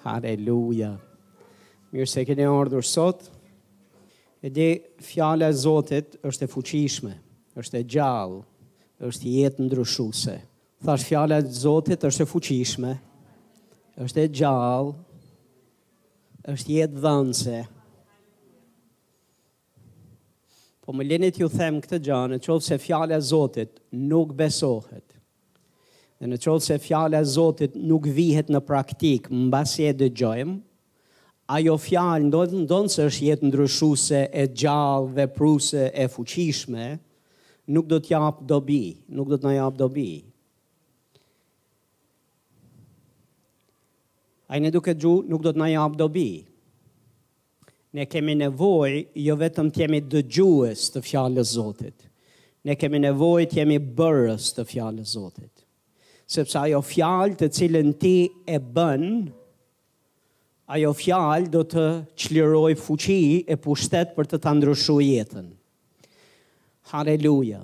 Haleluja. Mirë se keni ardhur sot. E di, fjala e Zotit është e fuqishme, është e gjallë, është jetë ndryshuese. Thash fjala e Zotit është e fuqishme, është e gjallë, është jetë dhënëse. Po më leni t'ju them këtë gjë, në qoftë se fjala e Zotit nuk besohet. Dhe në qoftë se fjala e Zotit nuk vihet në praktik mbasi e dëgjojmë, ajo fjalë ndonëse është jetë ndryshuese e gjallë, vepruese e fuqishme, nuk do të jap dobi, nuk do të na jap dobi. A jeni duke dëgju nuk do të na jap dobi. Ne kemi nevojë jo vetëm të jemi dëgjues të Fjalës së Zotit. Ne kemi nevojë të jemi bërës të Fjalës së Zotit. Sepse ajo fjalë të cilën ti e bën, ajo fjalë do të çlirojë fuqi e pushtet për të ta ndryshuar jetën. Haleluja!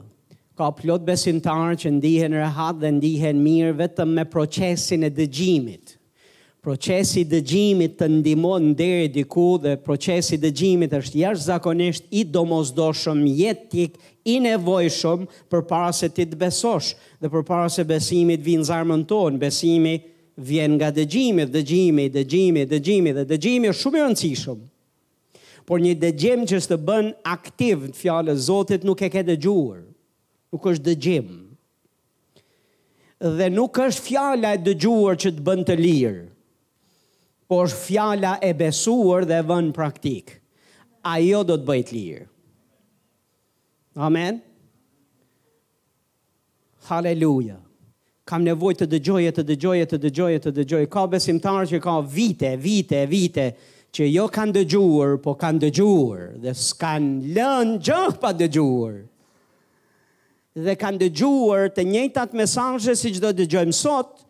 Ka plot besimtarë që ndihen rehat dhe ndihen mirë vetëm me procesin e dëgjimit. Procesi i dëgjimit të ndihmon deri diku dhe procesi i dëgjimit është jashtëzakonisht i domosdoshëm, jetik, i nevojshëm përpara se ti të besosh dhe përpara se besimi të vijë në zemrën tonë. Besimi vjen nga dëgjimi, dëgjimi, dëgjimi, dëgjimi dhe dëgjimi është shumë i rëndësishëm. Por një dëgjim që s'të bën aktiv në fjalë e Zotit nuk e ke dëgjuar. Nuk është dëgjim. Dhe nuk është fjala e dëgjuar që të bën të lirë. Por është fjala e besuar dhe e vënë në praktikë. Ajo do të të bëjë të lirë. Amen. Haleluja! Kam nevojë të dëgjoj e të dëgjoj e të dëgjoj e të dëgjoj. Ka besimtarë që ka vite, vite, vite që jo kanë dëgjuar, po kanë dëgjuar dhe s'kan lënë gjë pa dëgjuar. Dhe kanë dëgjuar të njëjtat mesazhe siç do dëgjojmë sot,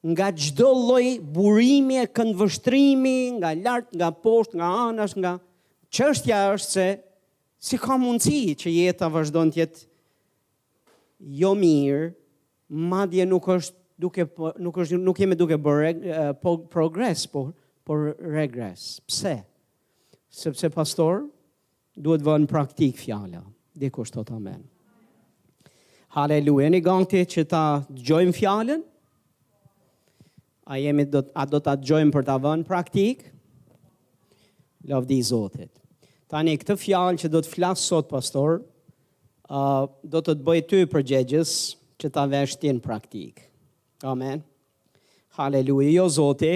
nga çdo lloj burimi e këndvështrimi, nga lart, nga poshtë, nga anash, nga çështja është se Si ka mundësi që jeta vazhdon të jetë jo mirë, madje nuk është duke po, nuk është nuk jemi duke bërë po progres, por por regres. Pse? Sepse pastor duhet vënë praktik fjala. Dikush thot amen. Haleluja, jeni gati që ta dëgjojmë fjalën. A jemi do a do ta dëgjojmë për ta vënë në praktikë? Lavdi Zotit. Tani këtë fjalë që do të flas sot pastor, ë uh, do të të bëjë ty përgjegjës që ta vesh ti në praktikë. Amen. Haleluja, jo Zoti,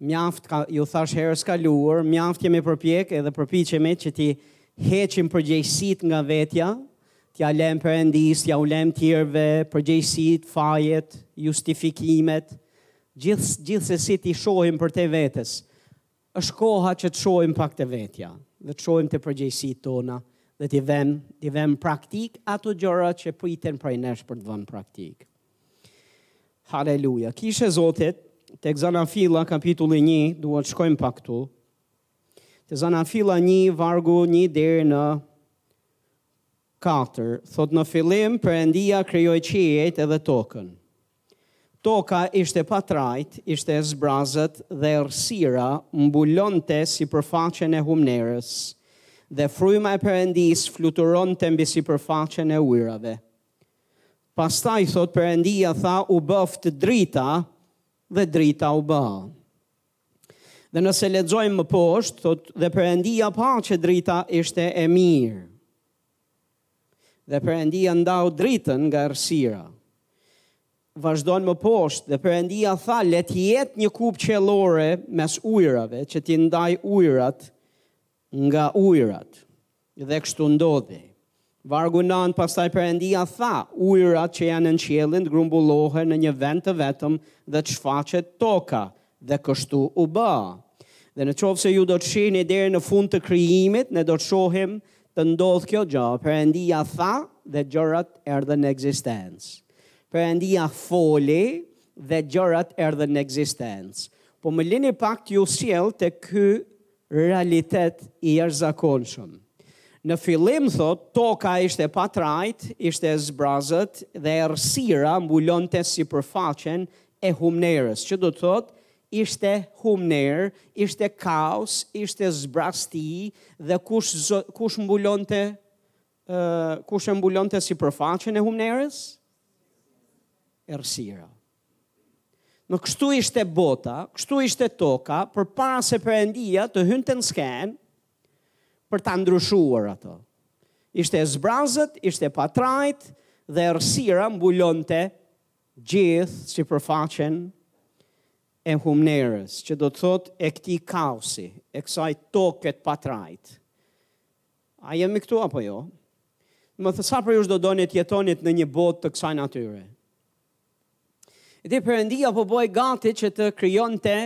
Mjaft, ju thashë herës kaluar, mjaft jemi përpjekë edhe përpiqemi që t'i heqim përgjegjësitë nga vetja, t'ia lëmë Perëndisë, t'jau lëmë tjerëve, përgjegjësitë, fajet, justifikimet, gjithë, gjithsesi t'i shohim përtej vetes. është koha që të shohim pak te vetja dhe të shohim te përgjegjësitë tona dhe t'i vëmë, t'i vëmë në praktikë ato gjëra që priten prej nesh për t'i vënë në praktikë. Haleluja. Kishë e Zotit, tek Zanafilla kapitulli 1, duhet shkojmë pak këtu. Te Zanafilla 1 vargu 1 deri në 4, thotë në fillim Perëndia krijoi qiejt edhe tokën. Toka ishte pa trajtë, ishte e zbrazët dhe errësira mbulonte sipërfaqen e humnerës dhe fryma e Perëndisë fluturonte mbi sipërfaqen e ujërave. Pastaj thotë Perëndia tha u bëftë drita dhe drita u bë. Dhe nëse lexojmë më poshtë, thotë dhe Perëndia pa që drita ishte e mirë. Dhe Perëndia ndau dritën nga errësira. Vazhdon më poshtë dhe Perëndia tha le të jetë një kupë qiellore mes ujërave që t'i ndajë ujërat nga ujërat. Dhe kështu ndodhi. Vargu nëntë Pastaj Perëndia tha, Ujërat që janë nën qiellin të grumbullohen në një vend të vetëm dhe të shfaqet toka, dhe kështu u bë. Dhe në qoftë se ju do të shihni deri në fund të krijimit, ne do të shohim të ndodhë kjo gjë, Perëndia tha dhe gjërat erdhën në ekzistencë. Perëndia foli dhe gjërat erdhën në ekzistencë. Po më lini pak t'ju sjell tek ky Realitet i jashtëzakonshëm. Në fillim, thotë, toka ishte e patrajtë, ishte e zbrazët dhe errësira mbulonte sipërfaqen e humnerës, që do të thotë, ishte humnerë, ishte kaos, ishte zbrazëti dhe kush kush mbulonte ë kush e mbulonte sipërfaqen e humnerës? Errësira. Në kështu ishte bota, kështu ishte toka, përpara se Perëndia të hynte në skenë, për ta ndryshuar ato. Ishte e zbrazët, ishte pa trajtë, dhe errësira mbulonte gjithë sipërfaqen e humnerës, që do të thotë e këtij kaosi, e kësaj toke të patrajtë. A jemi këtu apo jo? Më thoni sa prej jush do donit të jetonit në një botë të kësaj natyre. E tij Perëndia po bëhej gati që të krijonte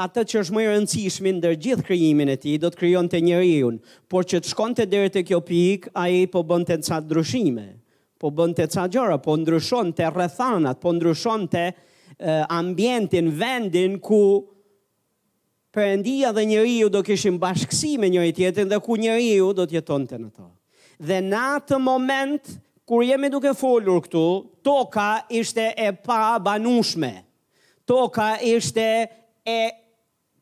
atë që është më i rëndësishmi ndër gjithë krijimin e tij, do të krijonte njeriun. Por që të shkonte deri te kjo pikë, ai po bënte ca ndryshime. Po bënte ca gjëra, po ndryshonte rrethanat, po ndryshonte ambientin, vendin ku Perëndia dhe njeriu do kishin bashkësi me njëri-tjetrin dhe ku njeriu do të jetonte në to. Dhe në atë moment kur jemi duke folur këtu, toka ishte e pabanueshme. Toka ishte e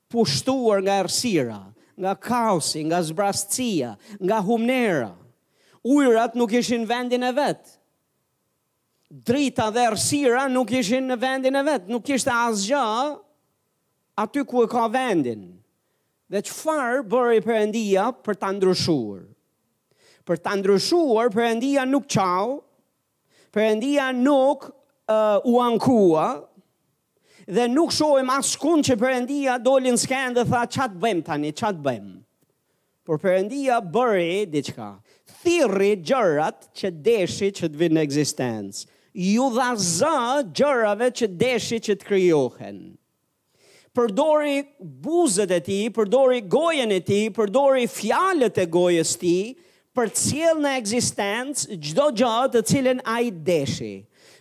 pushtuar nga errësira, nga kaosi, nga zbrazësia, nga humnera. Ujërat nuk ishin vendin e vet. Drita dhe errësira nuk ishin në vendin e vet, nuk ishte asgjë aty ku e ka vendin. Dhe çfarë bëri Perëndia për ta ndryshuar? Për ta ndryshuar Perëndia nuk qau, Perëndia nuk uh, u ankua dhe nuk shohim askund që Perëndia doli në skenë dhe tha ça të bëjmë tani, ça të bëjmë. Por Perëndia bëri diçka. Thirri gjërat që deshi që të vinë në ekzistencë. Ju dha zë gjërave që deshi që të krijohen. Përdori buzët e tij, përdori gojën e tij, përdori fjalët e gojës tij, për të sjellë në ekzistencë çdo gjë të cilën ai deshi.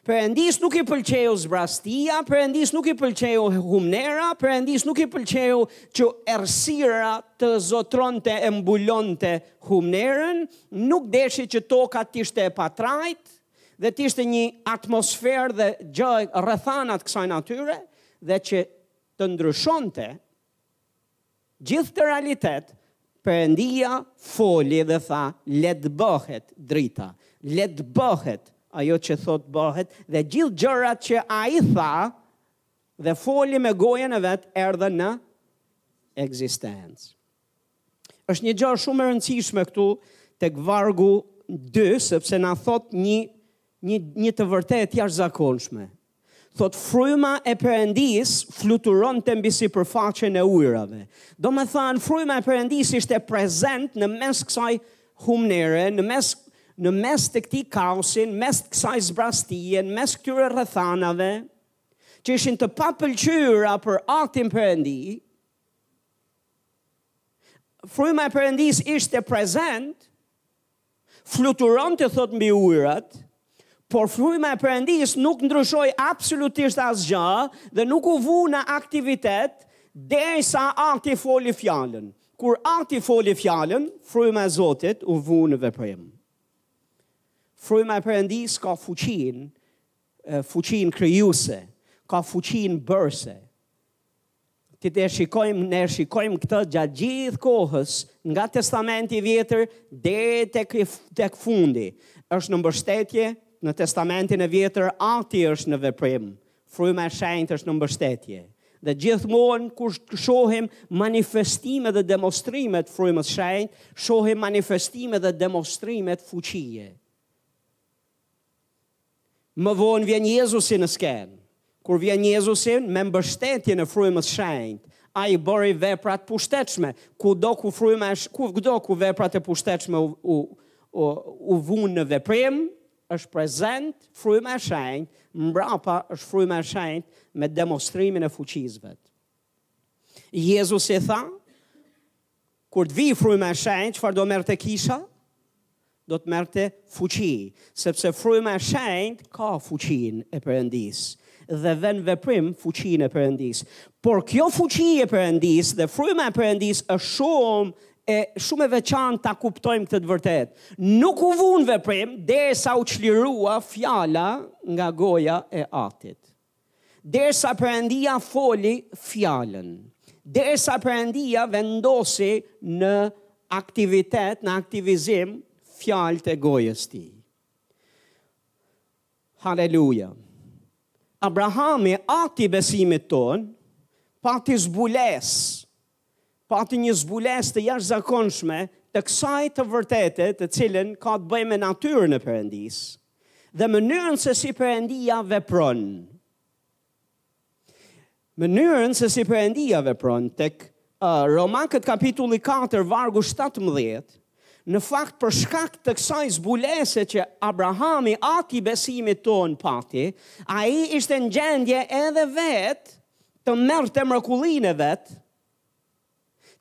Perëndisë nuk i pëlqeu zbrastia, Perëndisë nuk i pëlqeu humnera, Perëndisë nuk i pëlqeu që errësira të zotëronte e mbulonte humnerën, nuk deshi që toka të ishte e patrajtë dhe të ishte një atmosferë dhe gjë rrethana të kësaj natyre dhe që të ndryshonte Gjithë këtë realitet, Perëndia foli dhe tha, Le të bëhet drita, le të bëhet ajo që thotë bëhet, dhe gjithë gjërat që Ai tha dhe foli me gojën e vet erdhën në ekzistencë. Është një gjë shumë e rëndësishme këtu tek vargu 2, sepse na thotë një një një të vërtetë jashtëzakonshme. Thotë fryma e Perëndisë fluturonte mbi sipërfaqen e ujërave. Domethënë, fryma e Perëndisë ishte prezent në mes kësaj humnere, në mes në mes të këtij kaosi, në mes kësaj zbrastie, në mes këtyre rrethanave që ishin të papëlqyera për Atin Perëndi. Fryma e Perëndisë ishte prezent Fluturonte thotë mbi ujërat, por fryma e Perëndisë nuk ndryshoi absolutisht asgjë dhe nuk u vu në aktivitet derisa Ati foli fjalën. Kur Ati foli fjalën, fryma e Zotit u vu në veprim. Fryma e Perëndisë ka fuqinë, fuqinë krijuese, ka fuqinë bërëse. Këtë e shikojmë, ne e shikojmë këtë gjatë gjithë kohës, nga Testamenti i Vjetër deri tek tek fundi. Është në mbështetje në Testamentin e Vjetër, Ati është në veprim. Fryma e Shenjtë është në mbështetje. Dhe gjithmonë kur shohim manifestime dhe demonstrime të frymës shenjtë, shohim manifestime dhe demonstrime fuqie. Më vonë vjen Jezusi në skenë. Kur vjen Jezusi, me mbështetjen e frymës shenjtë, ai bëri vepra të pushtetshme. Kudo ku fryma e kudo ku veprat e pushtetshme u, u, u, u vunë në veprim, është prezent fryma e shenjtë, mbrapa është fryma e shenjtë me demonstrimin e fuqisë vet. Jezusi tha, kur të vijë fryma e shenjtë, çfarë do merrte kisha? Do të merrte fuqi, sepse fryma e shenjtë ka fuqinë e Perëndisë dhe vë në veprim fuqinë e Perëndisë. Por kjo fuqi e Perëndisë dhe fryma e Perëndisë është shumë e shumë e veçantë ta kuptojmë këtë të vërtetë. Nuk u vu në veprim derisa u çlirua fjala nga goja e Atit. Derisa Perëndia foli fjalën, derisa Perëndia vendosi në aktivitet, në aktivizim fjalët e gojës së tij. Haleluja. Abrahami, ati i besimit tonë, pati zbulesë pati një zbulesë të jashtëzakonshme të kësaj të vërtete të cilën ka të bëjë me natyrën e Perëndisë dhe mënyrën se si Perëndia vepron. Mënyrën se si Perëndia vepron tek uh, Romakët kapitulli 4 vargu 17 në fakt për shkak të kësaj zbulese që Abrahami ati i besimit tonë pati, ai ishte në gjendje edhe vetë të merrte mrekullinë e vet,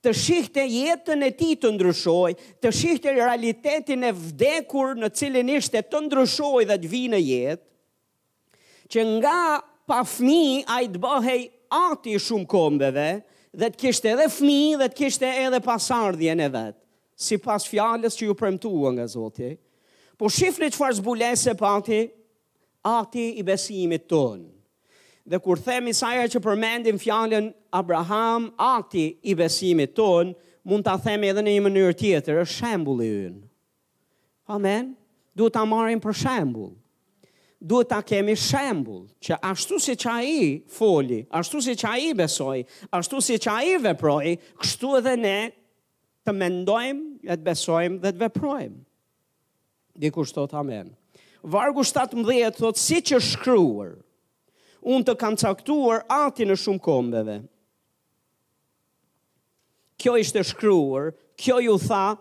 të shihte jetën e tij të ndryshojë, të shihte realitetin e vdekur në të cilin ishte të ndryshojë dhe të vijë në jetë, që nga pa fmijë ai të bëhej ati i shumë kombeve dhe të kishte edhe fmijë dhe të kishte edhe pasardhjen e vet, sipas fjalës që iu premtua nga Zoti, po shifni çfarë zbulese pati ati i besimit tonë. Dhe kur themi sa herë që përmendim fjalën Abraham, ati i besimit tonë, mund ta themi edhe në një mënyrë tjetër, është shembulli ynë. Amen. Duhet ta marrim për shembull. Duhet ta kemi shembull që ashtu siç ai foli, ashtu siç ai besoi, ashtu siç ai veproi, kështu edhe ne të mendojmë, e të besojmë dhe të veprojmë. Dikush thotë amen. Vargu 17 thotë siç është shkruar. Unë të kam caktuar atin e shumë kombeve. Kjo ishte shkruar, kjo iu tha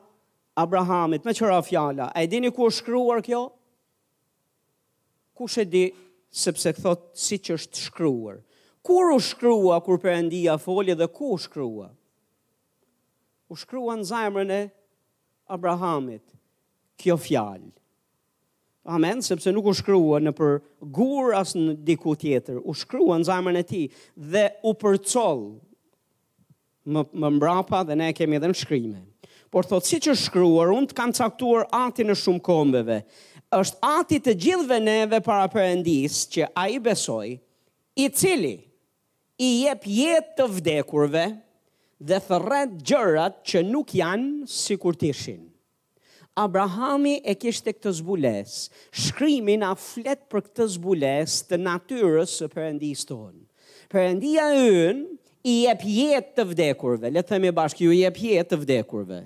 Abrahamit, me tjera fjalë. A e dini ku është shkruar kjo? Kush e di, sepse thotë siç është shkruar. Kur u shkrua, kur Perëndia foli dhe ku u shkrua? U shkrua në zemrën e Abrahamit kjo fjalë. Amen, sepse nuk u shkrua nëpër gurë as në diku tjetër, u shkrua në zemrën e tij dhe u përcoll më, më mbrapa dhe ne e kemi edhe në shkrime. Por thotë, siç është shkruar, unë të kam caktuar atin e shumë kombeve, është ati i të gjithëve neve para Perëndisë që ai besoi, i cili, i jep jetë të vdekurve dhe thërret gjërat që nuk janë sikur të ishin. Abrahami e kishte këtë zbulesë. Shkrimi na flet për këtë zbulesë të natyrës së Perëndisë tonë. Perëndia ynë i jep jetë të vdekurve. Le ta themi bashkë, ju jep jetë të vdekurve.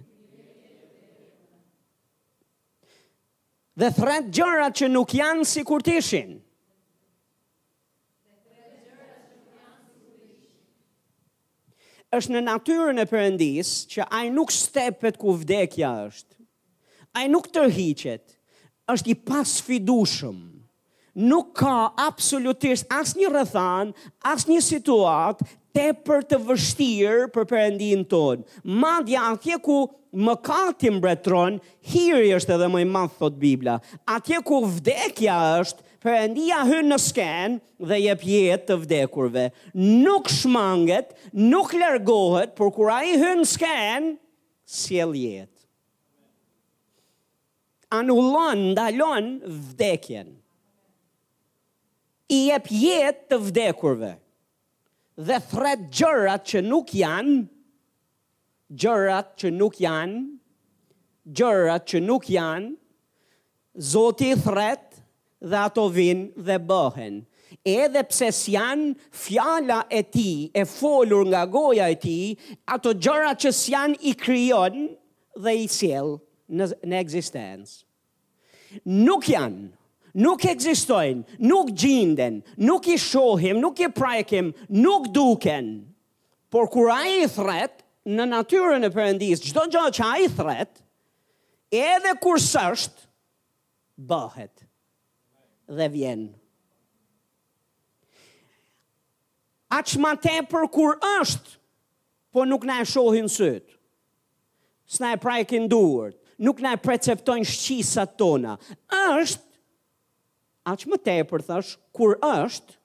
Dhe thërret gjërat që nuk janë sikur të ishin. Është në natyrën e Perëndisë që ai nuk stepet ku vdekja është. Ai nuk tërhiqet, është i pasfidueshëm. Nuk ka absolutisht asnjë rrethanë, asnjë situatë tepër të vështirë për Perëndinë tonë. Madje atje ku mëkati mbretëron, hiri është edhe më i madh, thotë Bibla. Atje ku vdekja është, Perëndia hyn në skenë dhe i jep jetë të vdekurve. Nuk shmanget, nuk largohet, por kur ai hyn në skenë, sjell jetë anullon, ndalon vdekjen. I jep jetë të vdekurve dhe thërret gjërat që nuk janë Gjërat që nuk janë, gjërat që nuk janë, Zoti i thret dhe ato vijnë dhe bëhen. Edhe pse s'janë fjala e tij e folur nga goja e tij, ato gjëra që s'janë i krijon dhe i sjell në, në ekzistencë. Nuk janë, nuk ekzistojnë, nuk gjinden, nuk i shohim, nuk i prekim, nuk duken, Por kur ai i thret, në natyrën e Perëndisë, çdo gjë që ai thret, edhe kur s'është, bëhet dhe vjen. Aq më tepër kur është, po nuk na e shohin sytë. S'na e prajkin duart, nuk na e perceptojnë shqisat tona. Është aq më tepër thash kur është,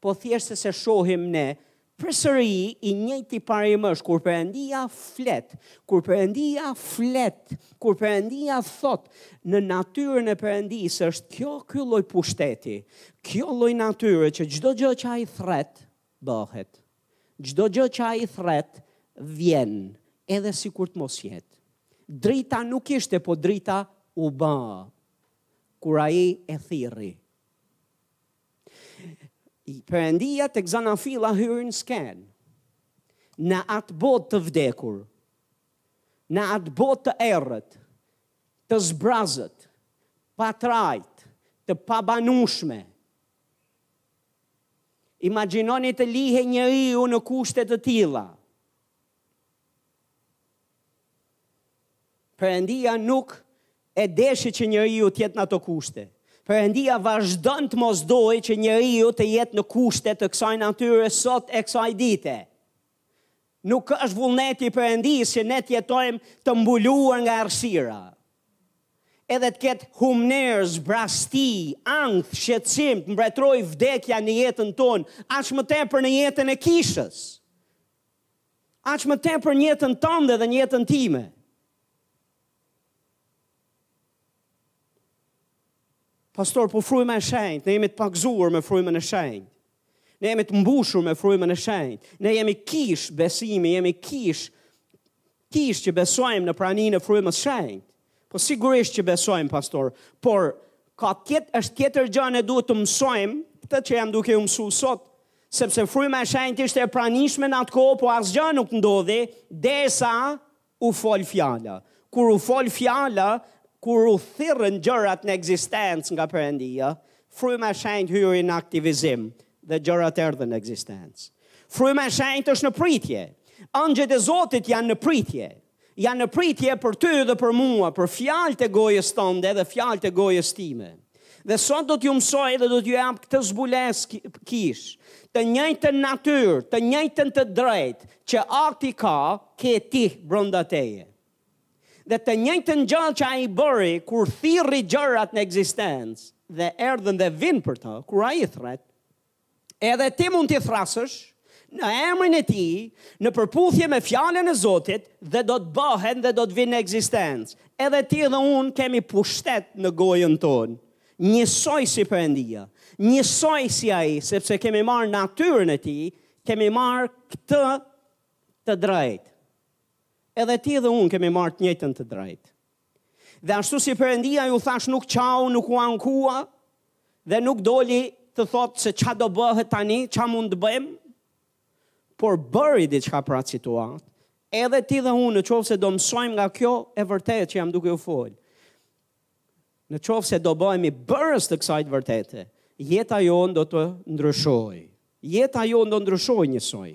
po thjesht se s'e shohim ne, përsëri i njëjti parim është kur Perëndia flet, kur Perëndia flet, kur Perëndia thotë në natyrën e Perëndisë është kjo ky lloj pushteti, kjo lloj natyre që çdo gjë që ai thret bëhet. Çdo gjë që ai thret vjen, edhe sikur të mos jetë. Drita nuk ishte, po drita u bë kur ai e thirri. Perëndia tek zanafilla hyri në skenë. Në atë botë të vdekur, në atë botë të errët, të zbrazët, pa trajtë, të pabanushme. Imagjinoni të lihej njeriu në kushte të tilla. Perëndia nuk e deshi që njeriu të jetë në ato kushte. Perëndia vazhdon të mos dojë që njeriu të jetë në kushte të kësaj natyre sot e kësaj dite. Nuk është vullneti i Perëndisë që ne të jetojmë të mbuluar nga errësira. Edhe të ketë humnerë, zbrazti, ankth, shqetësim, të mbretërojë vdekja në jetën tonë, aq më tepër në jetën e kishës. Aq më tepër në jetën tënde dhe në jetën time. Pastor, po fryma e shenjtë, ne jemi të pagëzuar me frymën e shenjtë. Ne jemi të mbushur me frymën e shenjtë. Ne jemi kishë besimi, jemi kishë Kishë që besojmë në praninë e frymës shenjtë. Po sigurisht që besojmë pastor, por ka tjetë është tjetër gjë ne duhet të mësojmë këtë që jam duke ju mësu sot, sepse fryma e shenjtë ishte e pranishme në atë kohë, po asgjë nuk ndodhi derisa u fol fjala. Kur u fol fjala, kur u thirrën gjërat në ekzistencë nga Perëndia, fryma e shenjtë hyri në aktivizim. Dhe gjërat erdhën në ekzistencë. Fryma e Shenjtë është në pritje. Ëngjëjt e Zotit janë në pritje. Janë në pritje për ty dhe për mua, për fjalët e gojës tënde dhe fjalët e gojës time. Dhe sot do t'ju mësoj dhe do t'ju jap këtë zbulesë, kishë, të njëjtën natyrë, të njëjtën të drejtë që Ati ka, ke ti brenda teje. Dhe të njëjtën gjë që ai bëri kur thirri gjërat në ekzistencë dhe erdhën dhe vijnë për të, kur ai thërret, edhe ti mund t'i thërrasësh në emrin e tij, në përputhje me fjalën e Zotit dhe do të bëhen dhe do të vijnë në ekzistencë. Edhe ti dhe unë kemi pushtet në gojën tonë, njësoj si Perëndia, njësoj si ai, sepse kemi marrë natyrën e tij, kemi marrë këtë të drejtë. Edhe ti dhe unë kemi marrë të njëjtën të drejtë. Dhe ashtu si Perëndia ju thashë nuk qau, nuk u ankua dhe nuk doli të thotë se ça do bëhet tani, ça mund të bëjmë, por bëri diçka për atë situatë. Edhe ti dhe unë, në qoftë se do mësojmë nga kjo e vërtetë që jam duke ju fol. Në qoftë se do bëhemi bërës të kësaj të vërtete, jeta jonë do të ndryshojë. Jeta jonë do ndryshojë njësoj.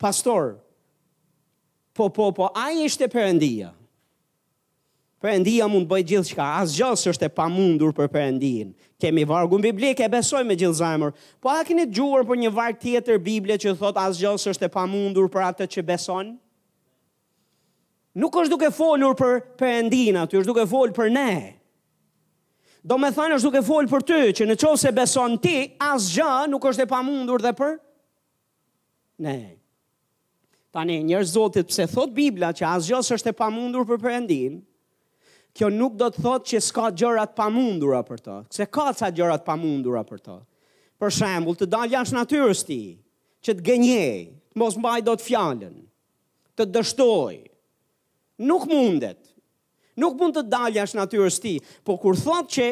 Pastor, po, po, po, ai ishte Perëndia? Perëndia mund të bëjë gjithçka, asgjë s'është e pamundur për Perëndinë. Kemi vargun biblik e besoj me gjithë zemër. Po a keni dëgjuar për një varg tjetër Bible që thotë asgjë s'është e pamundur për atë që beson? Nuk është duke folur për Perëndinë aty, është duke folur për ne. Domethënë është duke folur për ty, që në qoftë se beson ti, asgjë nuk është e pamundur dhe për ne. Tani, njerëz Zotit, pse thotë Bibla që asgjë s'është e pamundur për Perëndinë, kjo nuk do të thotë që s'ka gjëra të pamundura për të, se ka ca gjëra të pamundura për të. Për shembul, të dalë jashtë natyrës tij, që të gënjejë, të mos mbajë dot fjalën, të dështojë. Nuk mundet. Nuk mund të dalë jashtë natyrës tij, po kur thotë që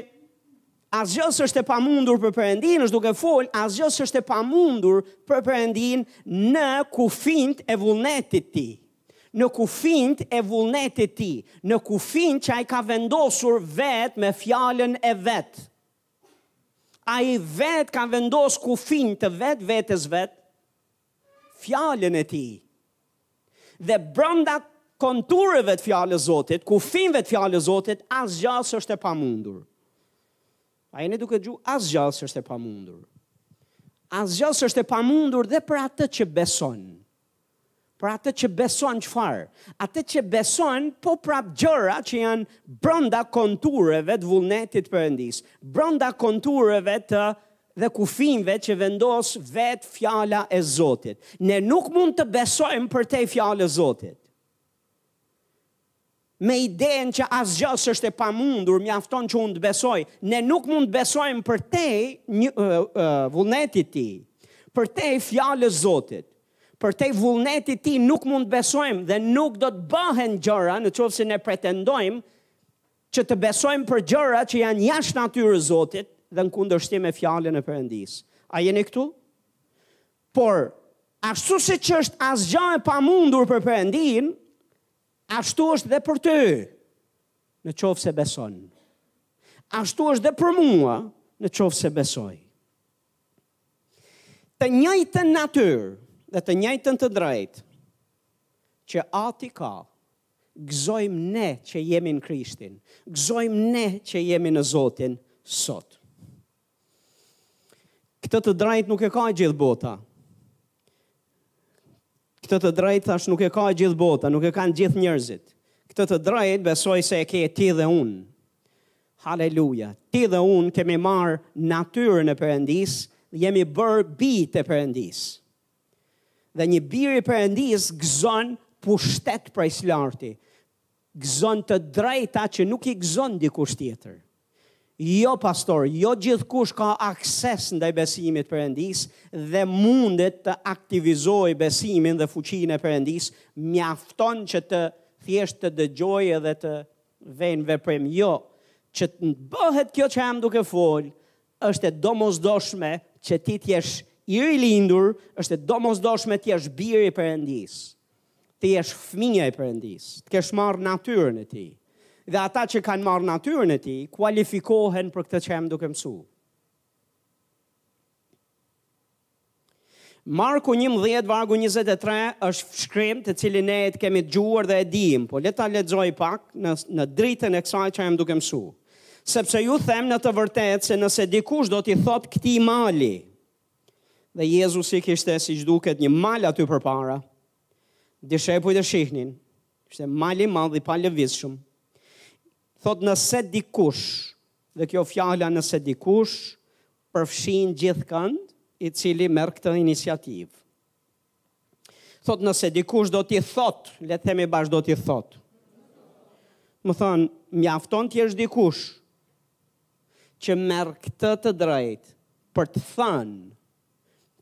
asgjë s'është e pamundur për Perëndinë, është duke fol, asgjë s'është e pamundur për Perëndinë në kufijt e vullnetit të tij. Në kufijtë e vullnetit të tij, në kufijtë që ai ka vendosur vetë me fjalën e vet. Ai vetë ka vendos kufij të vet vetes vet Fjalën e Tij. Dhe brenda kontureve të Fjalës Zotit, kufinve të Fjalës Zotit, asgjë s'është e pamundur. A jeni duke dëgju, asgjë s'është e pamundur. Asgjë s'është e pamundur dhe për atë që beson. Për atë që beson çfarë. Atë që beson po prapë gjëra që janë brenda kontureve të vullnetit të Perëndisë. Brenda kontureve të dhe kufijve që vendos vetë fjala e Zotit. Ne nuk mund të besojmë përtej fjalës Zotit me idenë që asgjë s'është e pamundur, mjafton që unë të besoj, ne nuk mund të besojmë përtej uh, uh, vullnetit tij, përtej fjalës Zotit. Përtej vullnetit tij nuk mund të besojmë dhe nuk do të bëhen gjëra në qoftë se ne pretendojmë që të besojmë për gjëra që janë jashtë natyrës Zotit dhe në kundërshtim me fjalën e Perëndisë. A jeni këtu? Por, ashtu siç është asgjë e pamundur për Perëndinë, ashtu është dhe për ty, në qoftë se beson. Ashtu është dhe për mua, në qoftë se besoj. Të njëjtën natyrë dhe të njëjtën të drejtë, që ati ka, Gëzojmë ne që jemi në Krishtin. Gëzojmë ne që jemi në Zotin sot. Këtë të drejtë nuk e ka gjithë bota. Këtë të drejtë thashë nuk e ka gjithë bota, nuk e kanë gjithë njerëzit. Këtë të drejtë besoj se e ke ti dhe unë. Haleluja. Ti dhe unë kemi marrë natyrën e Perëndisë, jemi bërë bijtë e Perëndisë. Dhe një bir i Perëndisë gëzon pushtet prej së larti, gëzon të drejta që nuk i gëzon dikush tjetër. Jo pastor, jo gjithkush ka akses ndaj besimit Perëndisë dhe mundet të aktivizojë besimin dhe fuqinë e Perëndisë, mjafton që të thjesht të dëgjojë dhe të vejë në veprim. Jo, që të bëhet kjo që jam duke fol, Është e domosdoshme që ti të jesh i rilindur, është e domosdoshme të jesh biri i Perëndisë. Të jesh fëmija i Perëndisë, të kesh marrë natyrën e tij. Dhe ata që kanë marrë natyrën e tij kualifikohen për këtë që jam duke mësuar. Marku njëmbëdhjetë vargu njëzet e tre është shkrim të cilin ne e kemi dëgjuar dhe e dimë, por le ta lexoj pak në në dritën e kësaj që jam duke mësu. Sepse ju them në të vërtetë se nëse dikush do t'i thotë këtij mali, dhe Jezusi kishte siç duket një mal aty përpara, dishepujt e shihnin, ishte mal i madh i palëvizshëm. Thotë nëse dikush, dhe kjo fjala nëse dikush përfshin gjithkënd i cili merr këtë iniciativë. Thotë nëse dikush do t'i thotë, le ta themi bashkë do t'i thotë. Domethënë, mjafton të jesh dikush që merr këtë të drejtë për të thënë,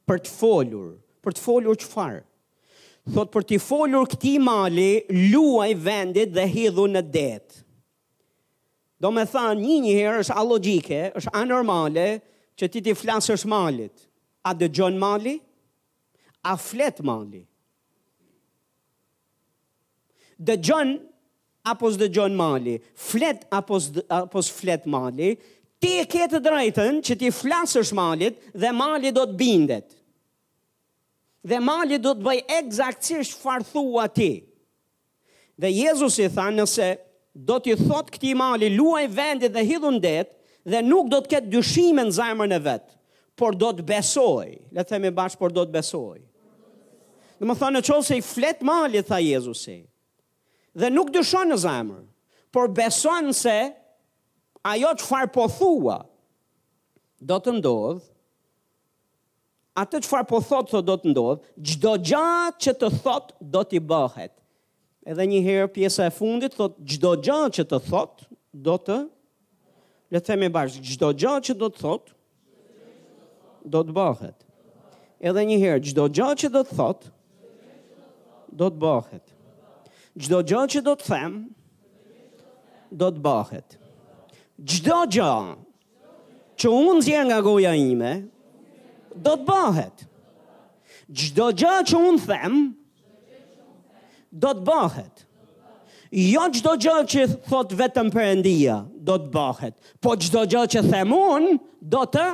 për të folur, për të folur çfarë? Thotë për t'i folur këtij mali, luaj vendit dhe hidhu në det. Domethënë, një, njëherë është alogjike, është anormale që ti t'i flasësh malit. A dëgjon mali? A flet mali? Dëgjon apo s'dëgjon mali? Flet apo apo s'flet mali? Ti e ke të drejtën që t'i flasësh malit dhe mali do të bindet. Dhe mali do të bëjë ekzaktësisht çfarë thua ti. Dhe Jezusi tha, Nëse do t'i thotë këtij mali, Luaj vendit dhe hidhu në det, dhe nuk do të ketë dyshime në zemrën e vet, por do të besojë. Le të themi bashkë, por do të besojë. Domethënë, në qoftë se i flet malit, tha Jezusi, dhe nuk dyshon në zemër, por beson se ajo çfarë po thua do të ndodhë, Atë çfarë po thotë, do të ndodhë, çdo gjë që të thotë do t'i bëhet. Edhe një herë pjesa e fundit thotë çdo gjë që të thotë do të Le të themi bashkë, çdo gjë që do të thotë do të bëhet. Edhe një herë, çdo gjë që do të thotë do të bëhet. Çdo gjë që do të them do të bëhet. Çdo gjë që unë nxjerr nga goja ime, do të bëhet. Çdo gjë që unë them, do të bëhet. Jo çdo gjë që thotë vetëm Perëndia, do të bëhet. Po çdo gjë që them unë, do të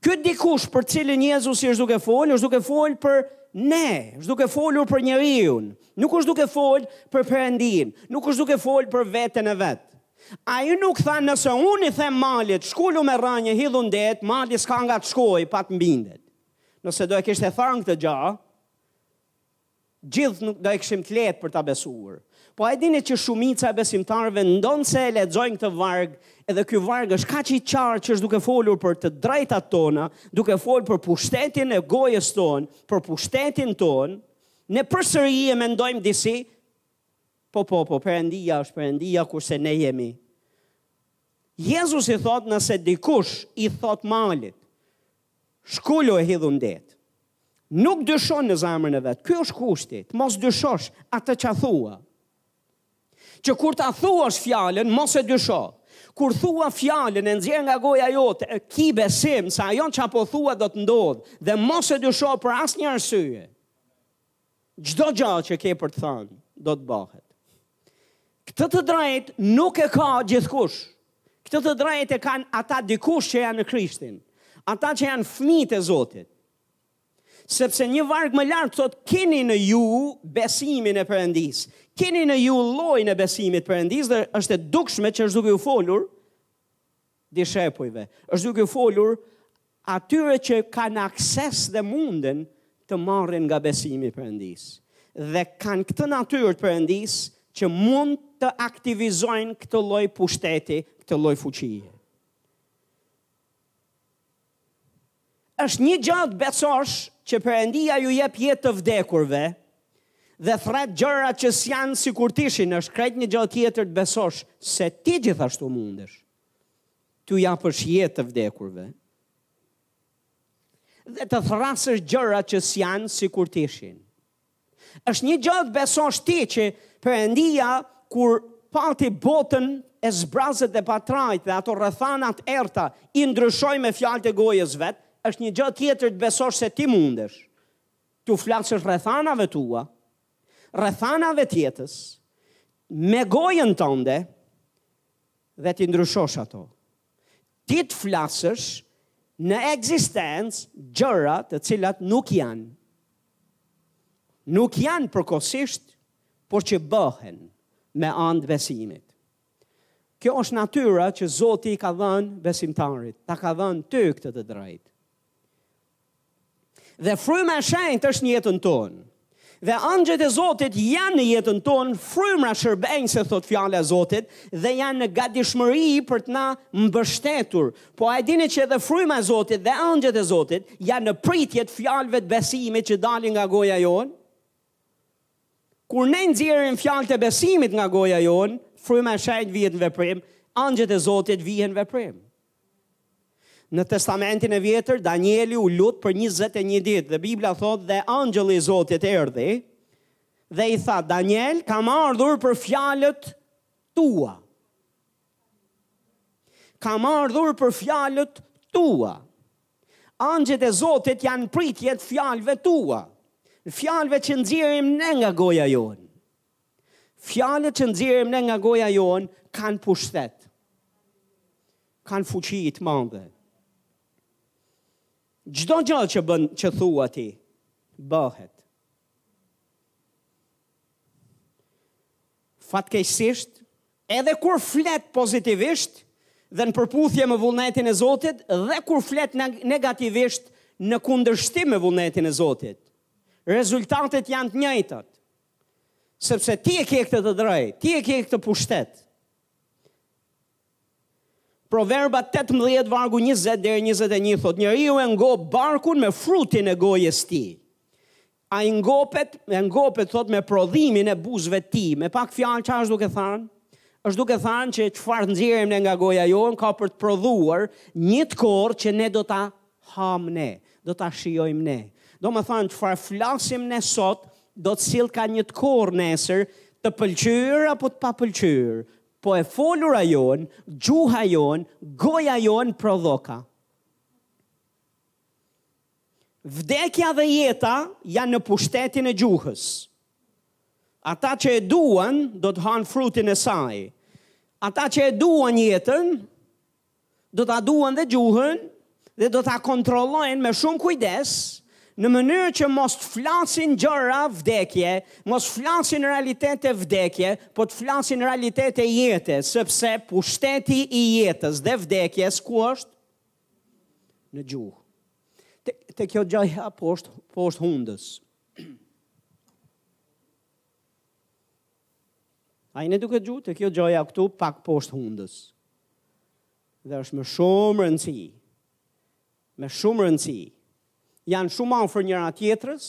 Ky dikush për cilin Jezusi është duke folë, është duke folë për ne, është duke folur për njeriun, nuk është duke folë për Perëndinë, nuk është duke folë për veten e vet. Ai nuk tha nëse unë i them malit, shkulu me rënjë, hidhu në det, mali s'ka nga të shkojë, pa të m'bindet. Nëse do e kishte thanë këtë gja, Gjithë nuk do e kishim të lehtë për ta besuar. Po a e dini që shumica e besimtarëve ndonëse e lexojnë këtë varg, edhe ky varg është kaq i qartë që është duke folur për të drejtat tona, duke folur për pushtetin e gojës tonë, për pushtetin tonë, ne përsëri e mendojmë disi, po po po, Perëndia është Perëndia kurse ne jemi. Jezusi thotë nëse dikush i thotë malit, Shkulu e hidhu n'det. Nuk dyshon në zemrën e vet. Ky është kushti, të mos dyshosh atë ça thua. Që kur ta thuash fjalën, mos e dysho. Kur thua fjalën e nxjerr nga goja jote, ki besim se ajo ça po thua do të ndodhë dhe mos e dysho për asnjë arsye. Çdo gjë që ke për të thënë do të bëhet. Këtë të drejtë nuk e ka gjithkush. Këtë të drejtë e kanë ata dikush që janë në Krishtin, ata që janë fëmijët e Zotit sepse një varg më lartë thotë keni në ju besimin e Perëndisë. Keni në ju llojin e besimit Perëndisë dhe është e dukshme që është duke u folur dishepujve, është duke u folur atyre që kanë akses dhe munden të marrin nga besimi i Perëndisë dhe kanë këtë natyrë të Perëndisë që mund të aktivizojnë këtë lloj pushteti, këtë lloj fuqie. Është një gjë të besosh që Perëndia u jep jetë të vdekurve dhe thrret gjërat që s'janë sikur t'ishin, është krejt një gjë tjetër të besosh se ti gjithashtu mundesh t'u japësh jetë të vdekurve dhe të thrrasësh gjërat që s'janë sikur t'ishin. Është një gjë të besosh ti që Perëndia kur pati botën e zbrazët dhe pa trajtë dhe ato rrethanat errëta i ndryshoi me fjalët e gojës vet, është një gjë tjetër të besosh se ti mundesh t'u flasësh rrethanave tua, rrethanave të jetës, me gojën tënde dhe t'i ndryshosh ato. Ti të flasësh në ekzistencë gjëra të cilat nuk janë. Nuk janë përkohësisht, por që bëhen me anë të besimit. Kjo është natyra që Zoti i ka dhënë besimtarit, ta ka dhënë ty këtë të drejtë. Dhe fryma e shenjtë është në jetën tonë. Dhe angjëjt e Zotit janë në jetën tonë, frymra shërbenjëse thotë fjala e Zotit dhe janë në gatishmëri për të na mbështetur. Po a e dini që edhe fryma e Zotit dhe angjëjt e Zotit janë në pritje të fjalëve të besimit që dalin nga goja jonë? Kur ne nxjerrim fjalët e besimit nga goja jonë, fryma e shenjtë vihet në veprim, angjëjt e Zotit vihen në veprim. Në Testamentin e Vjetër, Danieli u lut për 21 ditë dhe Bibla thotë dhe angjëlli i Zotit erdhi dhe i tha Daniel, kam ardhur për fjalët tua. Kam ardhur për fjalët tua. Angjëjt e Zotit janë pritje të fjalëve tua. Fjalëve që nxjerrim ne nga goja jonë. Fjalët që nxjerrim ne nga goja jonë kanë pushtet. Kanë fuqi të madhe. Çdo gjë që bën, që thua ti, bëhet. Fatkeqësisht, edhe kur flet pozitivisht dhe në përputhje me vullnetin e Zotit dhe kur flet negativisht në kundërshtim me vullnetin e Zotit, rezultatet janë të njëjtat. Sepse ti e ke këtë të drejtë, ti e ke këtë pushtet. Proverbat 18 vargu 20 deri 21 thotë njeriu e ngop barkun me frutin e gojës së tij. Ai ngopet, e ngopet thotë me prodhimin e buzëve të tij, me pak fjalë çfarë është duke thënë? Është duke thënë që çfarë nxjerrim ne nga goja jonë ka për të prodhuar një të korrë që ne do ta hamë ne, do ta shijojmë ne. Domethënë çfarë flasim ne sot do të sillka një të korrë nesër, të pëlqyer apo të papëlqyer. Po e folura jonë, gjuha jonë, goja jonë prodhoka. Vdekja dhe jeta janë në pushtetin e gjuhës. Ata që e duan do të hanë frutin e saj. Ata që e duan jetën do ta duan dhe gjuhën dhe do ta kontrollojnë me shumë kujdes në mënyrë që mos të flasin gjëra vdekje, mos flasin realitete vdekje, po të flasin realitete jete, sepse pushteti i jetës dhe vdekjes ku është? Në gjuhë. Te, te kjo gjëja poshtë, poshtë hundës. A jeni duke dëgjuar? Te kjo gjëja këtu pak poshtë hundës. Dhe është me shumë rëndësi. Me shumë rëndësi. Janë shumë afër njëra-tjetrës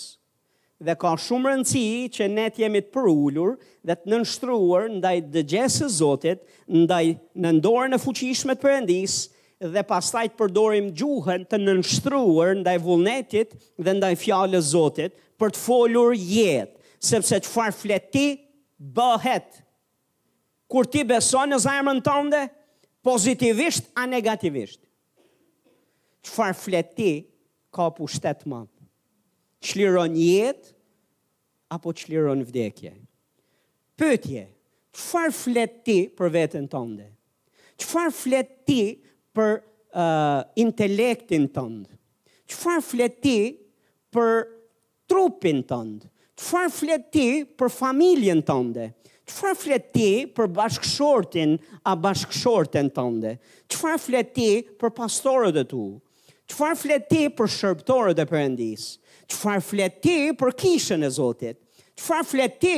dhe ka shumë rëndësi që ne të jemi të përulur dhe të nënshtruar ndaj dëgjesës së Zotit, ndaj nën dorën e fuqishme të Perëndisë, dhe pastaj të përdorim gjuhën të nënshtruar ndaj vullnetit dhe ndaj fjalës së Zotit për të folur jetë, sepse çfarë flet ti, bëhet. Kur ti beson në zemrën tënde, pozitivisht a negativisht. Çfarë flet ti, ka pushtet të madh. Çliron jetë, apo çliron vdekje. Pyetje, çfarë flet ti për veten tënde? Çfarë flet ti për uh, intelektin tënd? Çfarë flet ti për trupin tënd? Çfarë flet ti për familjen tënde? Çfarë flet ti për bashkëshortin a bashkëshorten tënde? Çfarë flet ti për pastorët e tu? Çfarë flet ti për shërbëtorët e Perëndisë? Çfarë flet ti për kishën e Zotit? Çfarë flet ti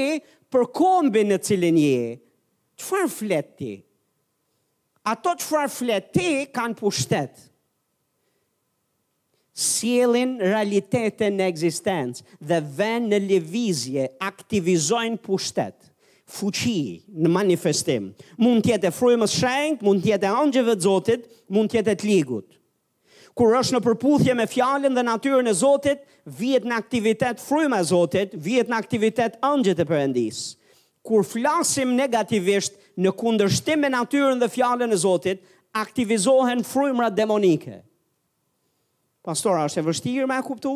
për kombin në cilin je? Çfarë flet ti? Ato çfarë flet ti kanë pushtet. Sjellin realitetin në ekzistencë dhe vënë në lëvizje, aktivizojnë pushtet. fuqi në manifestim. Mund të jetë e frymës shenjtë, mund të jetë e engjëjve të Zotit, mund të jetë e të ligut. Kur është në përputhje me fjalën dhe natyrën e Zotit, vihet në aktivitet fryma e Zotit, vihet në aktivitet engjëjt e Perëndisë. Kur flasim negativisht në kundërshtim me natyrën dhe fjalën e Zotit, aktivizohen frymra demonike. Pastora, është e vështirë me e kuptu?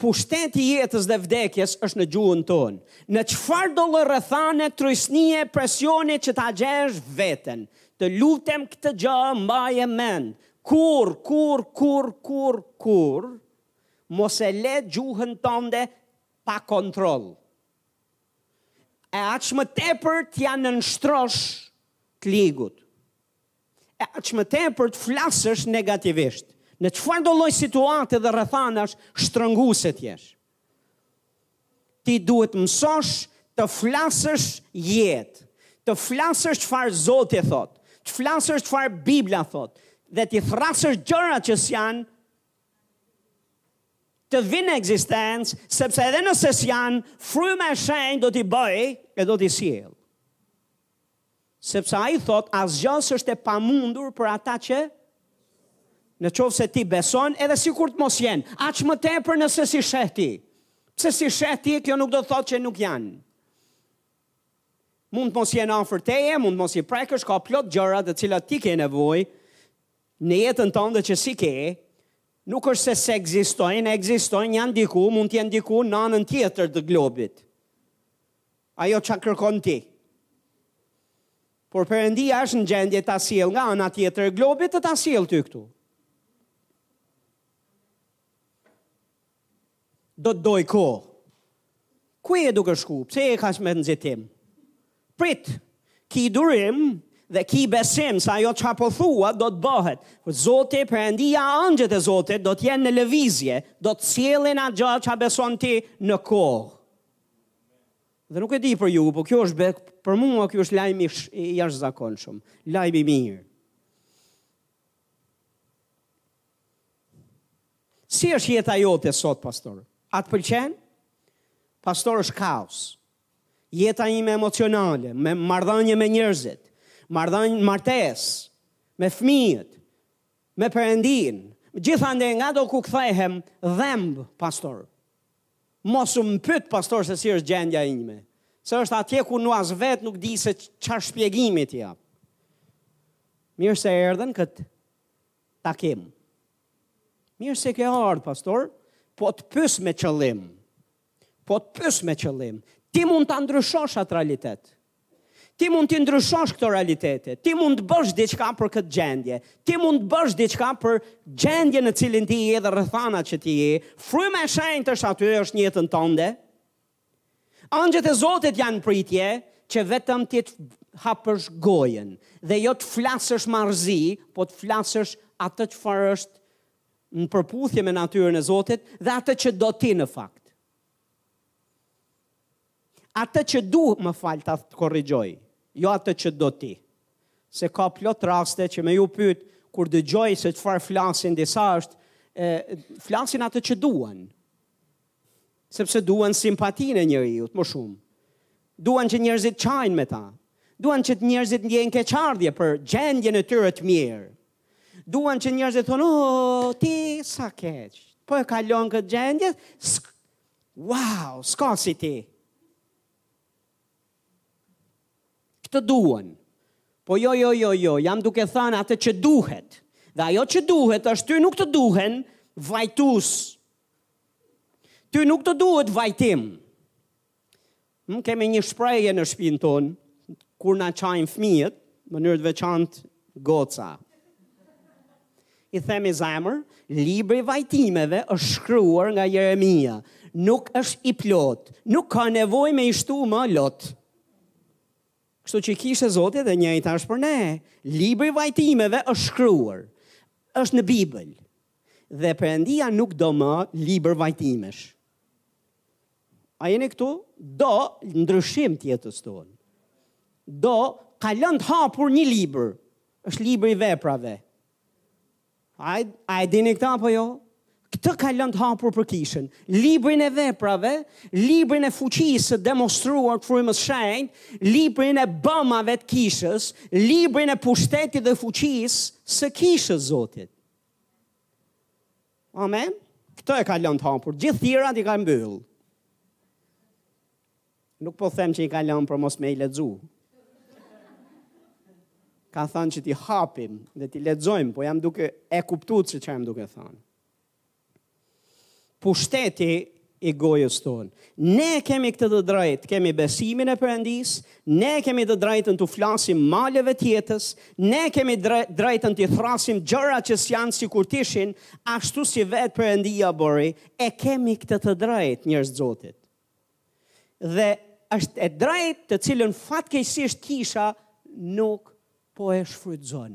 Pushteti i jetës dhe vdekjes është në gjuhën tonë. Në çfarëdo lloj rrethane, trysnie, presioni që ta gjesh veten. Të lutem këtë gjë mbaje mend, kurrë, kurrë, kurrë, kurrë, kurrë mos e le gjuhën tënde pa kontroll. E aq më tepër t'ia nënshtrosh të ligut. e aq më tepër të flasësh negativisht, në çfarëdo lloj situate dhe rrethanash shtrënguese të jesh. Ti duhet të mësosh të flasësh jetë, të flasësh çfarë Zoti thotë, të flasësh çfarë Bibla thotë dhe t'i thërrasësh gjëra që s'janë të vijnë në ekzistencë, sepse edhe nëse s'janë, fryma e shenjtë do t'i bëjë e do t'i sjellë. Sepse ai thotë, asgjë s'është e pamundur për ata që në qoftë se ti beson, edhe sikur të mos jenë, aq më tepër nëse s'i sheh ti. Pse s'i sheh ti, kjo nuk do të thotë që nuk janë. Mund të mos jenë afër teje, mund të mos i prekësh, ka plot gjëra të cilat ti ke nevojë, në jetën tënde dhe që s'i ke, nuk është se s'ekzistojnë, ekzistojnë, janë diku, mund të jenë diku në anën tjetër të globit. Ajo ça kërkon ti. Por Perëndia është në gjendje ta sjellë nga ana tjetër e globit të ta sjellë ty këtu. Do të dojë kohë. Ku je duke shku? Pse e ke me nxitim? Prit, ki durim dhe ki besim se ajo çka po thua do të bëhet. Zoti Perëndia engjëjt e Zotit do të jenë në lëvizje, do të sjellin atë gjë që beson ti në kohë. Dhe nuk e di për ju, po kjo është be, për mua kjo është lajm i jashtëzakonshëm, lajm i mirë. Si është jeta jote sot, pastor? A të pëlqen? Pastor është kaos. Jeta ime emocionale, me marrëdhënie me njerëzit, marrëdhënie martes, me fëmijët, me Perëndinë. Gjithandej ngado ku kthehem dhemb, pastor. Mos më pyt pastor se si është gjendja ime. Se është atje ku nuk as vet nuk di se çfarë shpjegimi t'i jap. Mirë se erdhe n'kët takim. Mirë se ke ardhur pastor, po të pyes me qëllim. Po të pyes me qëllim. Ti mund ta ndryshosh atë realitet. Ti mund t'i ndryshosh këto realitete. Ti mund të bësh diçka për këtë gjendje. Ti mund të bësh diçka për gjendjen në cilin ti je dhe rrethanat që ti je. Fryma e shenjtë është aty, është në jetën tënde. Engjëjt e Zotit janë në pritje që vetëm ti të hapësh gojën dhe jo të flasësh marrëzi, po të flasësh atë çfarë është në përputhje me natyrën e Zotit dhe atë që do ti në fakt. Atë që du, më fal ta korrigjoj, jo atë që do ti. Se ka plot raste që me më pyet kur dëgjoj se çfarë flasin disa është e, flasin atë që duan. Sepse duan simpatinë e njeriut më shumë. Duan që njerëzit qajnë me ta. Duan që njerëzit ndjenë keqardhje për gjendjen e tyre të mirë. Duan që njerëzit thonë, "Oh, ti sa keq. Po e kalon këtë gjendje, Wow, s'ka si ti. Këtë duan. Po jo, jo, jo, jo, jam duke thënë atë që duhet. Dhe ajo që duhet është ty nuk të duhen vajtus. Ty nuk të duhet vajtim. Më kemi një shprehje në shpinë tonë, kur na qajnë fëmijët, mënyrë të veçantë goca. I themi zemër, libri i vajtimeve është shkruar nga Jeremia. Nuk, është i plot, nuk ka nevojë me i shtu më lot. Kështu që kishë e Zotit dhe njëjta është për ne, libri i vajtimeve është shkruar, është në Bibël, Dhe Perëndia nuk do më libër vajtimesh. A jeni këtu? Do ndryshim të jetës sonë. Do ka lënë të hapur një libër. Është libri i veprave. A a e dini këtë apo jo? Këtë ka lënë të hapur për kishën. Librin e veprave, librin e fuqisë së demonstruar të frymës shenjtë, librin e bëmave të kishës, librin e pushtetit dhe fuqisë së kishës Zotit. Amen. Këtë e ka lënë të hapur, gjithë tjerat i ka mbyll. Nuk po them që i ka lënë për mos me i lexu. Ka thënë që t'i hapim dhe t'i lexojmë, po, jam duke e kuptu se çfarë jam duke thënë. pushteti i gojës tonë. Ne e kemi këtë të drejtë, kemi besimin e Perëndisë, ne e kemi të drejtën t'u flasim maleve të jetës, ne e kemi drejtën t'i thërrasim gjërat që s'janë sikur të ishin, ashtu si vetë Perëndia bëri, e kemi këtë të drejtë njerëz Zotit. Dhe është e drejtë të cilën fatkeqësisht kisha nuk po e shfrytëzon.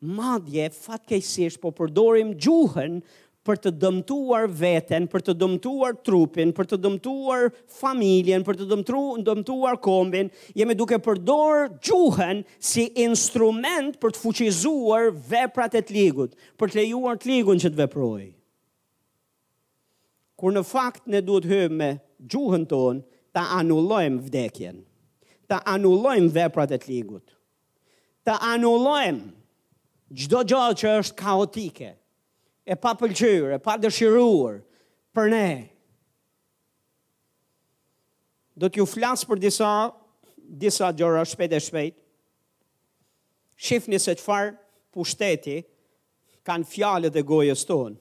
Madje, fatkeqësisht po përdorim gjuhën për të dëmtuar veten, për të dëmtuar trupin, për të dëmtuar familjen, për të dëmtuar, dëmtuar kombin, jemi duke përdorë gjuhën si instrument për të fuqizuar veprat e të ligut, për të lejuar të ligun që të veprojë. Kur në fakt ne duhet të hymë me gjuhën tonë, ta anullojmë vdekjen, ta anullojmë veprat e të ligut, të anullojmë çdo gjë që është kaotike, e papëlqyer, e padëshiruar për ne. Do t'ju flas për disa, disa gjëra shpejt e shpejt. Shifni se çfarë pushteti kanë fjalët e gojës tonë.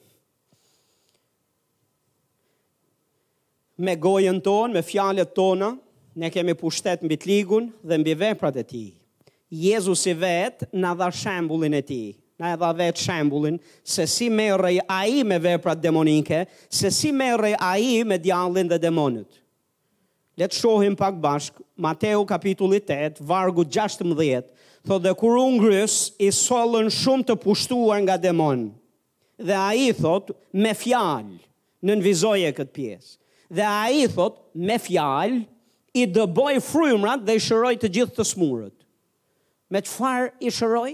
Me gojën tonë, me fjalët tona, ne kemi pushtet mbi të ligun dhe mbi veprat e tij. Jezusi vetë na dha shembullin e tij. Na e dha vetë shembullin se si merrej ai me veprat demonike, se si merrej ai me djallin dhe demonët. Le të shohim pak bashkë Mateu kapitulli tetë, vargu gjashtëmbëdhjetë, thotë dhe kur u ngrys, i sollën shumë të pushtuar nga demonë. Dhe ai thotë, Me fjalë, nënvizoje këtë pjesë, Dhe ai thotë, Me fjalë, i dëboi frymërat dhe i shëroi të gjithë të smurët. Me çfarë i shëroi?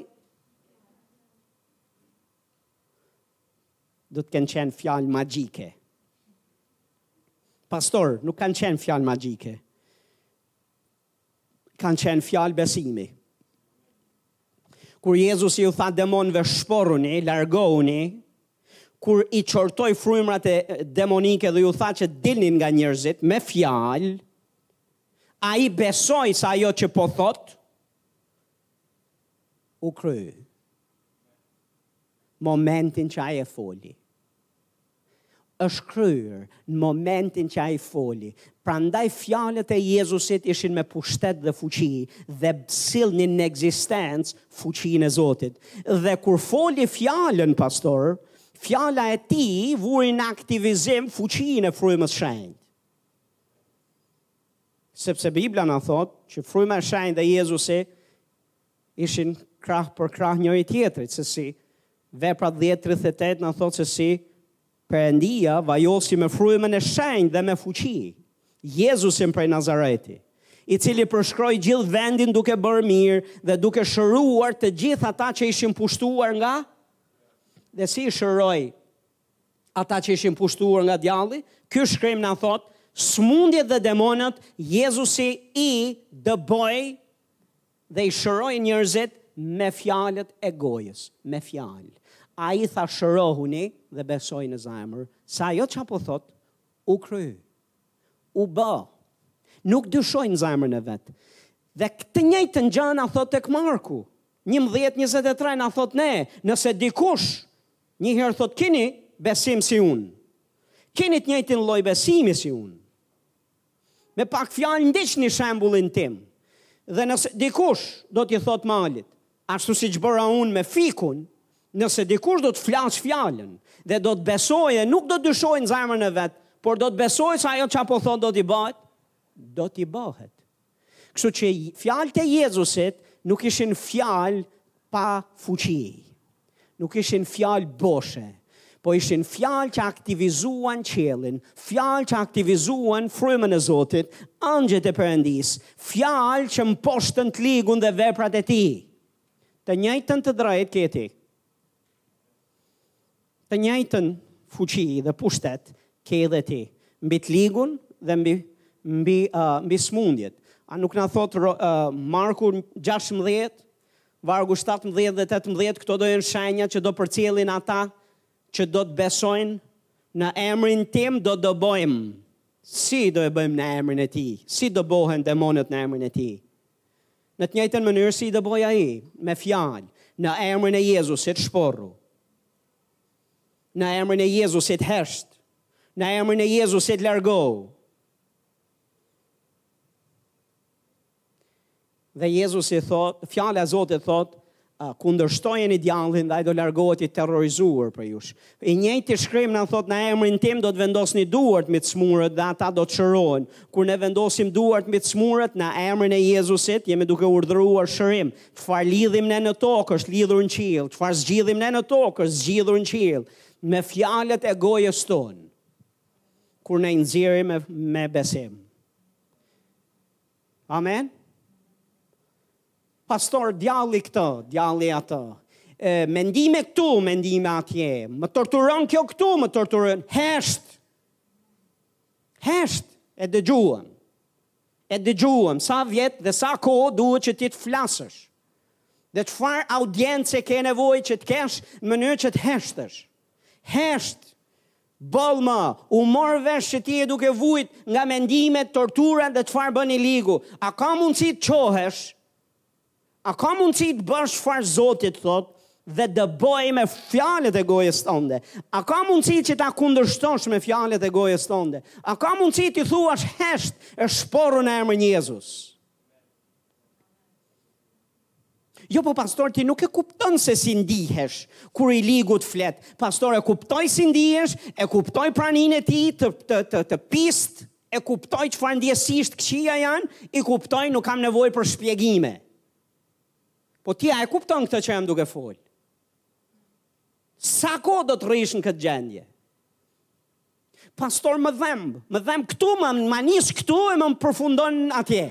Do të kenë qenë fjalë magjike. Pastor, nuk kanë qenë fjalë magjike. kanë qenë fjalë besimi. Kur Jezusi u tha demonve shporruni, largohuni, kur i qortoi frymërat e demonike dhe iu tha që dilnin nga njerëzit me fjalë, ai besoi se ajo që po thotë, u kry. Momentin që ai e foli. është kryer në momentin që ai foli. Prandaj fjalët e Jezusit ishin me pushtet dhe fuqi dhe sillnin në ekzistencë fuqinë e Zotit. Dhe kur foli fjalën pastor, fjala e tij vuri në aktivizim fuqinë e frymës shenjtë. Sepse Bibla na thot që fryma e shenjtë dhe Jezusi ishin krah për krah njëri tjetrit, se si Veprat 10.38 na thotë se si Perëndia vajosi me frymën e shenjtë dhe me fuqi, Jezusin prej Nazareti, i cili përshkroi gjithë vendin duke bërë mirë dhe duke shëruar të gjithë ata që ishin pushtuar nga dhe si i shëroi ata që ishin pushtuar nga djalli, ky shkrim na thot, smundjet dhe demonët, Jezusi i dëboi Dhe i shëroi njerëzit me fjalët e gojës, me fjalë. Ai tha shërohuni dhe besoi në zemër, se ajo çka po thot u kry. U bë. Nuk dyshoi në zemrën e vet. Dhe këtë njëjtën gjë na thot tek Marku. 11:23 na thot neve, nëse dikush një herë thot kini besim si unë. Kini të njëjtin lloj besimi si unë. Me pak fjalë ndiqni shembullin tim. Dhe nëse dikush do t'i thotë malit, ashtu siç bëra unë me fikun, nëse dikush do të flasë fjalën dhe do të besojë dhe nuk do të dyshojë në zemrën e vet, por do të besojë se ajo çka po thotë do t'i bëhet, do t'i bëhet. Kështu që fjalët e Jezusit nuk ishin fjalë pa fuqi. Nuk ishin fjalë boshe, po ishin fjalë që aktivizuan qiellin, fjalë që aktivizuan frymën e Zotit, angjëjt e Perëndisë, fjalë që mposhtën të ligun dhe veprat e tij. Të njëjtën të drejtë ke ti. Të njëjtën fuqi dhe pushtet ke edhe ti, mbi të ligun dhe mbi mbi mbi smundjet. A nuk na thotë Marku gjashtëmbëdhjetë, vargu shtatëmbëdhjetë dhe tetëmbëdhjetë, këto do jenë shenjat që do përcjellin ata që do të besojnë, në emrin tim do dëbojmë. Si do e bëjmë në emrin e tij? Si dëbohen demonët në emrin e tij? Në të njëjtën mënyrë si i dëboi ai, me fjalë, në emrin e Jezusit shporru. Në emrin e Jezusit hesht. Në emrin e Jezusit largohu. Dhe Jezusi thot, fjala e Zotit thot, kundërshtojeni djallin dhe ai do largohet i terrorizuar prej jush. I njëjti shkrim na thotë në emrin tim do të vendosni duart mbi të smurët dhe ata do të shërohen. Kur ne vendosim duart mbi të smurët në emrin e Jezusit, jemi duke urdhëruar shërim. Çfarë lidhim ne në tokë është lidhur në qiell, çfarë zgjidhim ne në tokë është zgjidhur në qiell me fjalët e gojës tonë. Kur ne i nxjerrim me, me besim. Amen? Pastor, djalli këtë, djalli atë, e, mendime këtu, mendime atje, më torturon kjo këtu, më torturon, hesht, hesht, e dëgjuam, e dëgjuam, sa vjet dhe sa kohë duhet që ti të flasësh, dhe çfarë audience ke nevojë që të kesh në mënyrë që të heshtësh, hesht, Boll ma, u mor vesh që ti je duke vujt nga mendimet, torturat dhe çfarë bën i ligu. A ka mundësi të çohesh? A ka mundësi të bësh çfarë Zoti të thotë dhe dëboje me fjalët e gojës tënde? A ka mundësi që ta kundërshtosh me fjalët e gojës tënde? A ka mundësi t'i thuash hesht e shporru në emrin Jezus? Jo po pastor ti nuk e kupton se si ndihesh kur i ligu të flet. Pastor e kuptoj si ndihesh, e kuptoj praninë e tij të të të, të pistë, e kuptoj çfarë ndjesish të këqija janë, i kuptoj, nuk kam nevojë për shpjegime. Po ti a e kupton këtë që jam duke fol? Sa kohë do të rrish në këtë gjendje? Pastor më dhemb, më dhemb këtu, më, më nis këtu e më përfundon atje.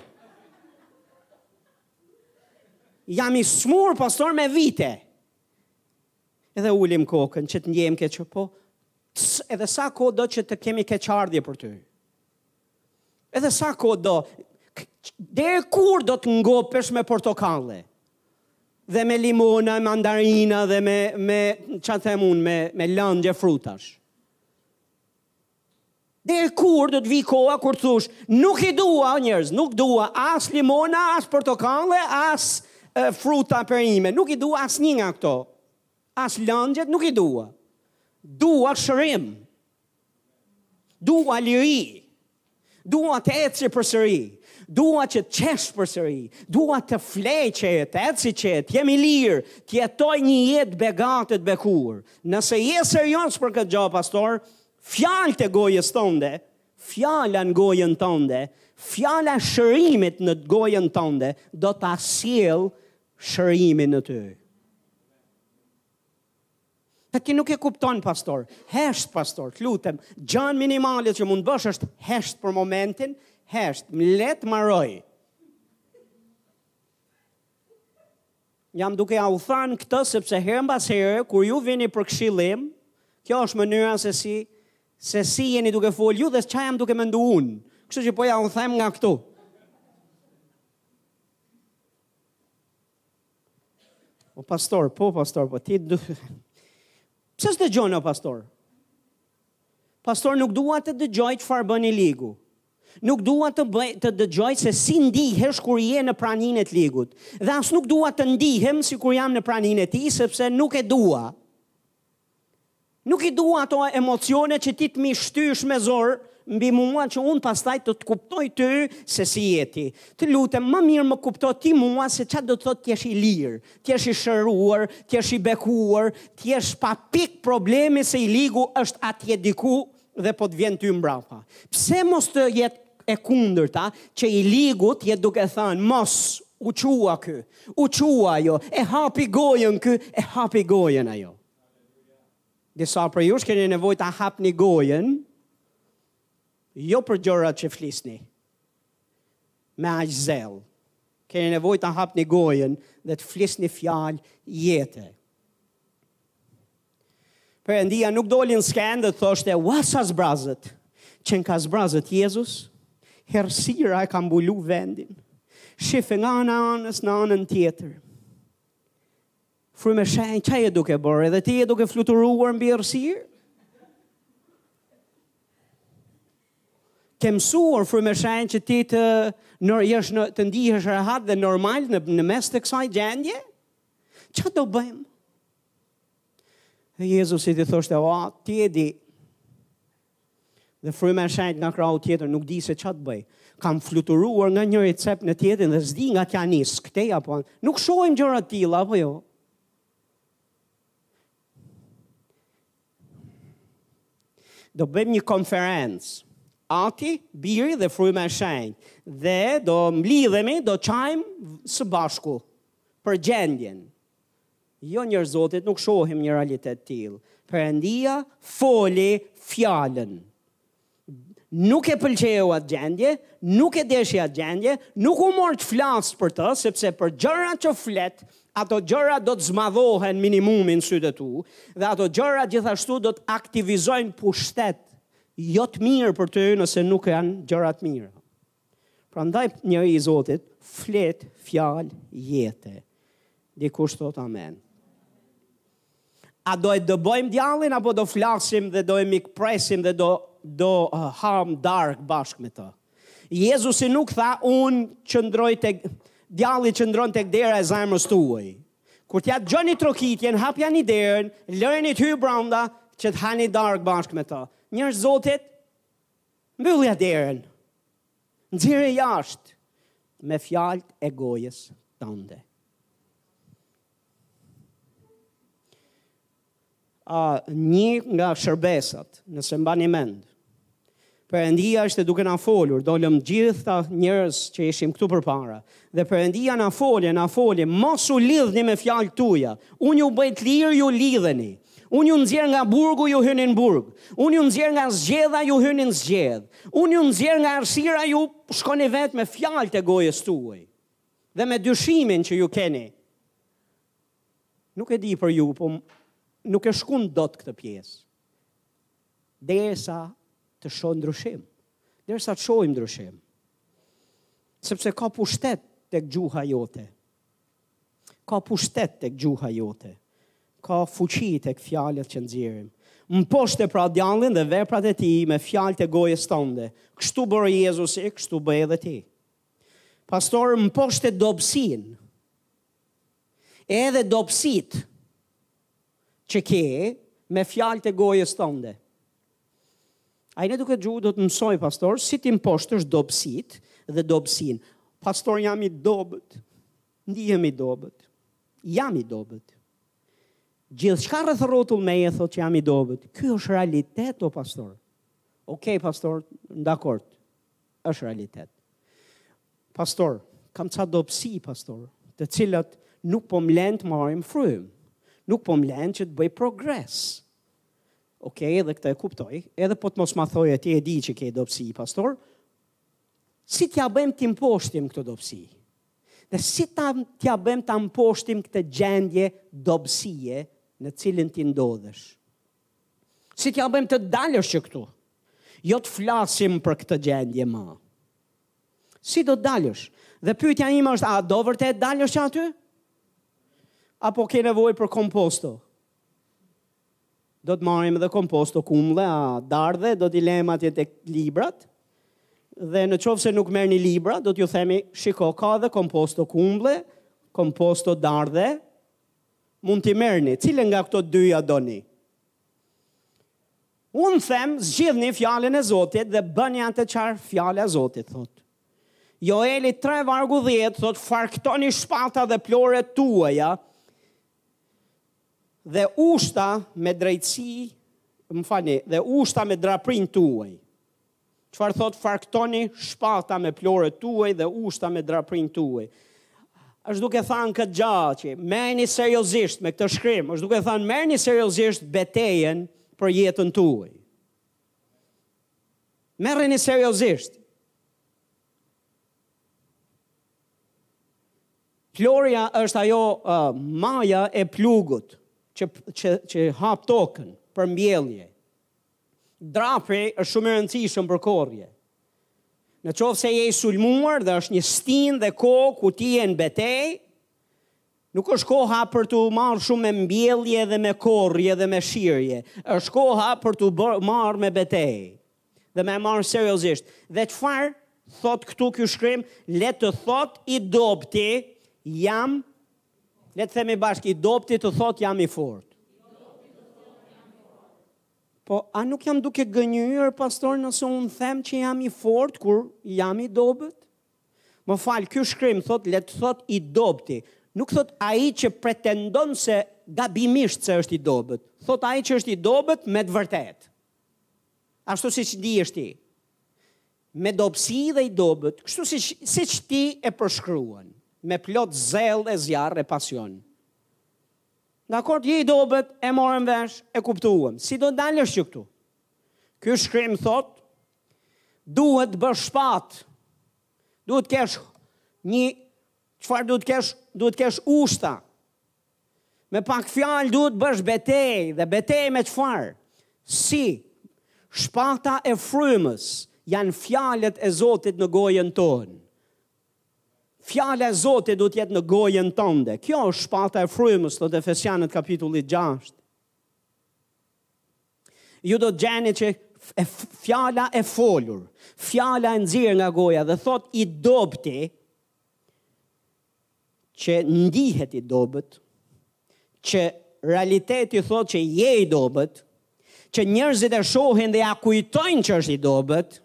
Jam i smur, pastor, me vite. Edhe ulim kokën, që të ndjejmë keq, po, edhe sa kohë do që të kemi keqardhje për ty. Edhe sa kohë do, deri kur do të ngopesh me portokalle? Dhe me limona, mandarina dhe me me çfarë them unë, me me lëngje frutash. Deri kur do të vijë koha kur të thush, nuk i dua njerëz, nuk dua as limona, as portokalle, as e, fruta perime, nuk i dua asnjë nga këto. As lëngjet nuk i dua. Dua shërim. Dua liri. Dua të eci përsëri. Dua që të qesh përsëri. Dua të flej qetë, të eci qetë, të jem i lirë, të jetoj një jetë të begatë, të bekur. Nëse je serioz për këtë gjë, pastor, fjalët e gojës tënde, fjala në gojën tënde, fjala e shërimit në gojën tënde do ta sjellë shërimin në ty. Ti nuk e kupton pastor. Hesht pastor, të lutem. Gjënë minimale që mund të bësh është hesht për momentin, hesht, më le të maroj. Jam duke ja u than këtë sepse herë mbas here kur ju vini për këshillim, kjo është mënyra se si se si jeni duke fol ju dhe çfarë jam duke menduar unë. Kështu që po ja u them nga këtu. O pastor, po pastor, po ti do Pse s'dëgjon o pastor? Pastor nuk dua të dëgjoj çfarë bën i ligu. Nuk dua të bëj të dëgjoj se si ndihesh kur je në praninë e të ligut. Dhe as nuk dua të ndihem sikur jam në praninë e tij sepse nuk e dua. Nuk i dua ato emocione që ti të m'i shtysh me zor mbi mua që unë pastaj të të kuptoj ty se si je ti. Të lutem, më mirë më kupto ti mua se çfarë do të thotë të jesh i lirë, të jesh i shëruar, të jesh i bekuar, të jesh pa pikë problemi se i ligu është atje diku dhe po të vjen ty mbrapa. Pse mos të jetë e kundërta që i ligu të jetë duke thënë mos u çua ky, u çua ajo, e hapi gojën ky, e hapi gojën ajo. Disa prej jush keni nevojë ta hapni gojën, jo për gjërat që flisni, me aq zell, keni nevojë ta hapni gojën dhe të flisni fjalë jete. Perëndia nuk doli në skenë dhe të thoshte, ua sa zbrazët! Qenka zbrazët Jezus, errësira e ka mbulu vendin. Shife nga ana e anës në anën tjetër. Frymë e shenjtë, ça je duke bërë, edhe ti je duke fluturuar mbi errësirë? ke mësuar frymë e shenjtë që ti të në, jesh në, të ndihesh rehat dhe normal në, në mes të kësaj gjendje? Ça do bëjmë? Dhe Jezusi t'i thoshte, o, ti e di. Dhe fryma e shenjt nga krahu tjetër nuk di se ça të bëj. Kam fluturuar nga njëri cep në tjetrin dhe s'di nga t'ja nis, këtej apo andej. Nuk shohim gjëra të tilla apo jo. Do bëjmë një konferencë. Ati, biri dhe fryma e shenjt. Dhe do mblidhemi, do qajmë së bashku për gjendjen. Jo njerëz të Zotit nuk shohim një realitet të tillë. Perëndia foli fjalën. Nuk e pëlqeu atë gjendje, nuk e deshi atë gjendje, nuk u mor të flasë për të, sepse për gjërat që flet, ato gjëra do të zmadhohen minimumi në sytë e tu, dhe ato gjëra gjithashtu do të aktivizojnë pushtet, jo të mirë për ty nëse nuk janë gjëra të mira. Prandaj njeri i Zotit flet fjalë jete. Dikush thotë amen. A do e dëbojmë djallin apo do flasim dhe do e mikpresim dhe do do uh, hamë darkë bashkë me të. Jezusi nuk tha unë qëndroj tek djalli qëndron tek dera e zemrës tuaj. Kur t'ia dëgjoni trokitjen, hapjani derën, lëreni të hyjë brenda që të hani darkë bashkë me të. Njeri i Zotit, Mbyllja derën. Nxirre jashtë me fjalët e gojës tënde. A, një nga shërbesat, nëse mbani mend, Perëndia është duke na folur, dolëm gjithë ata njerëz që ishim këtu përpara, dhe Perëndia na foli e, na foli e, mos u lidhni me fjalët tuaja, unë ju bëj të lirë, ju lidheni, Unë ju nxjerr nga burgu, ju hyni në burg. Unë ju nxjerr nga zgjedha, ju hyni në zgjedhë. Unë ju nxjerr nga errësira, ju shkoni vetë me fjalët e gojës tuaj. Dhe me dyshimin që ju keni. Nuk e di për ju, po nuk e shkon dot këtë pjesë. Derisa të shoh ndryshim. Derisa të shohim ndryshim. Sepse ka pushtet tek gjuha jote. Ka pushtet tek gjuha jote. Ka fuqi tek fjalët që nxjerrim. Mposhte pra djallin dhe veprat e tij me fjalët e gojës tënde. Kështu bëri Jezusi, kështu bëj edhe ti. Pastor, mposhte dobësinë. Edhe dobësitë që ke me fjalët e gojës tënde. Ai në atë gjuhë do të mësoj, pastor, si t'i mposhtësh dobësitë dhe dobësinë. Pastor, jam i dobët. Ndihem i dobët. Jam i dobët. Gjithçka rreth rotull më thotë që jam i dobët. Ky është realitet, o pastor. Ok, pastor, dakord. është realitet. Pastor, kam ca dobësi, pastor, të cilat nuk po më lënë të marrim frymë. Nuk po më lënë që të bëj progres. Ok, edhe këta e kuptoj, edhe po të mos ma thoje ti e di që ke dobësi, pastor, si t'ia bëjmë t'i mposhtim këto dobësi? Dhe si t'ia bëjmë ta mposhtim këtë gjendje dobësie në cilën ti ndodhesh? Si t'ia bëjmë të dalësh që këtu? Jo të flasim për këtë gjendje më. Si do të dalësh? Dhe pyetja ime është, a do vërtet të dalësh që aty? Apo ke nevojë për komposto? Do të marrim edhe komposto kumbulle a dardhe do t'i lëmë atje tek librat dhe në qoftë se nuk merrni libra do t'ju themi shiko ka edhe komposto kumbulle komposto dardhe mund t'i merrni cilën nga këto dyja doni Unë them, zgjidhni fjalën e Zotit dhe bëni atë çfarë fjala e Zotit thotë. Joeli 3 vargu 10, thotë, farkëtoni shpata dhe ploret tuaja, Dhe ushta me drejtësi, më falni, dhe ushta me draprin tuaj. Çfarë thotë farkëtoni shpata me ploret tuaj dhe ushta me draprin tuaj. Është duke thënë këtë gjë që, merrni seriozisht me këtë shkrim, është duke thënë merrni seriozisht betejën për jetën tuaj. Merrni seriozisht. Plorja është ajo maja e plugut që që që hap tokën për mbjellje. Drapri është shumë i rëndësishëm për korrje. Në qoftë se je i sulmuar dhe është një stinë dhe kohë ku ti je në betejë, nuk është koha për t'u marrë shumë me mbjellje dhe me korrje dhe me shirje. Është koha për t'u marrë me betejë. Dhe me e marrë seriozisht. Dhe çfarë thotë këtu ky shkrim? Le të thotë i dobëti jam Le të themi bashkë i dobëti të thotë jam i fortë. Po, a nuk jam duke gënjyer, pastor, nëse unë them që jam i fortë, kur jam i dobët? Më fal, ky shkrim thotë, le të thotë i dobëti. Nuk thotë ai që pretendon se gabimisht se është i dobët. Thotë ai që është i dobët me të vërtetë. Ashtu siç ndihesh ti. Me dobësi dhe i dobët, kështu siç siç ti e përshkruan, me plot zell e zjarr e pasion. Dakord, je i dobët, e morëm vesh, e kuptuam. Si do dalësh që këtu? Ky shkrim thotë, duhet të bësh shpatë. Duhet të kesh një çfarë duhet të kesh, duhet të kesh ushta. Me pak fjalë duhet të bësh betejë dhe betejë me çfarë? Si? Shpata e frymës janë fjalët e Zotit në gojën tonë. Fjala e Zotit duhet të jetë në gojën tënde. Kjo është shpata e frymës, thotë Efesianët kapitulli 6. Ju do të gjeni që fjala e folur, fjala e nxjerrë nga goja dhe thotë i dobëti që ndihet i dobët, që realiteti thotë që je i dobët, që njerëzit e shohin dhe ia kujtojnë që është i dobët,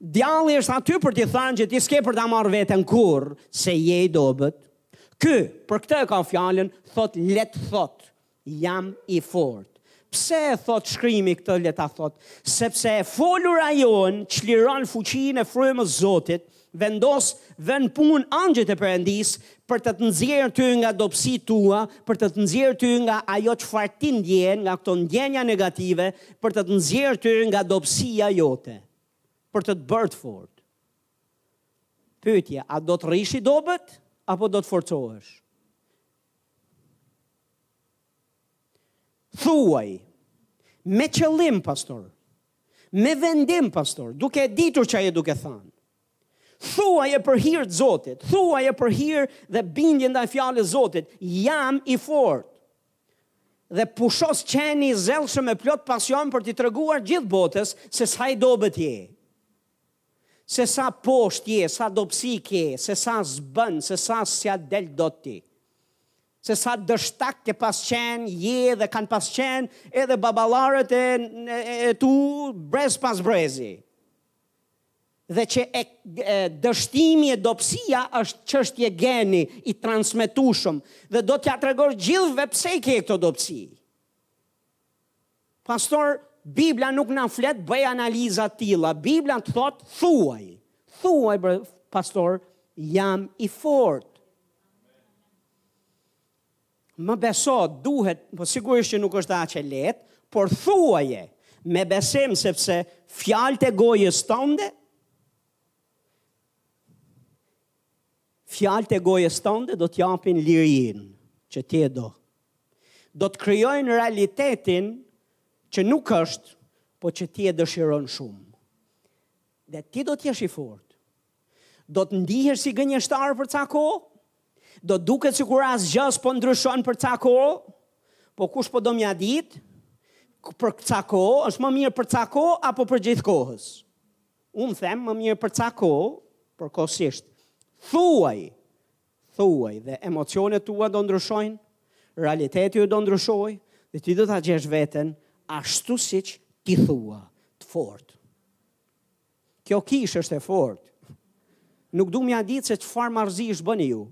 djalli është aty për t'i thënë që ti s'ke për ta marrë veten kurrë se je i dobët. Ky, për këtë e ka fjalën, thotë le të thotë. Jam i fortë. Pse e thotë shkrimi këtë le ta thotë? Sepse e folura jonë çliron fuqinë e frymës së Zotit, vendos dhe në punë engjëjt e Perëndisë për të të nxjerrë ty nga dobësitë e tua, për të të nxjerrë ty nga ajo çfarë ti ndjen, nga këto ndjenja negative, për të të nxjerrë ty nga dobësia jote, për të të bërë të fortë. Pyetje, a do të rrish i dobët apo do të forcohesh? Thuaj, me qëllim, pastor, me vendim, pastor, duke e ditur ça je duke thanë. Thuaje për hir të Zotit, thuaje për hir dhe bindje ndaj fjalës së Zotit, jam i fortë. Dhe pusho së qeni i zellshëm e plot pasion për t'i treguar gjithë botës se sa i dobët je. Se sa poshtë je, sa dobësi ke, se sa s'bën, se sa s'ia del dot ti. Se sa dështak ke pas qenë, je dhe kanë pas qenë edhe baballarët e tu brez pas brezi. Dhe që dështimi e dobësia është çështje geni i transmetueshëm dhe do t'ia tregosh gjithëve pse i ke këto dobësi. Pastor, Bibla nuk na flet bëj analiza tilla. Bibla të thotë, thuaj. Thuaj, pastor, jam i fortë. Më beso, duhet, po sigurisht që nuk është aq e lehtë, por thuaje me besim sepse fjalët e gojës tënde Fjalët e gojës tënde do të japin lirinë që ti e do. Do të krijojnë realitetin që nuk është, po që ti e dëshiron shumë. Dhe ti do të jesh i fortë. Do të ndihesh si gënjeshtar për ca kohë? Do duket sikur asgjë s'po ndryshon për ca kohë? Po kush po do me ia ditë? Për ca kohë, është më mirë për ca kohë apo për gjithë kohës? Unë them më mirë për ca kohë, përkohësisht. Thuaj! Thuaj dhe emocionet tua do ndryshojnë, realiteti yt do ndryshojë dhe ti do ta gjesh veten ashtu siç ti thua, të fortë. Kjo kishë është e fortë. Nuk du me ia ditë se çfarë marrëzish bëni ju.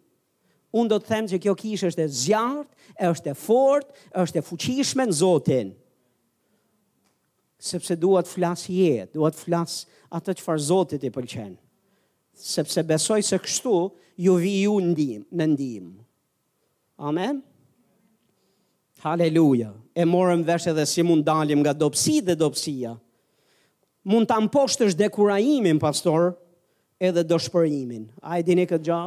Unë do të them që kjo kishë është e zjarrtë, është e fortë, është e fuqishme në Zotin. Sepse dua të flas jetë, dua të flas atë çfarë Zotit i pëlqen. Sepse besoj se kështu ju vij ju në ndihmë. Amen. Haleluja. E morëm vesh edhe si mund të dalim nga dobësi dhe dobësia. Mund ta mposhtësh dekurajimin, pastor, edhe dëshpërimin. A e dini këtë gjë?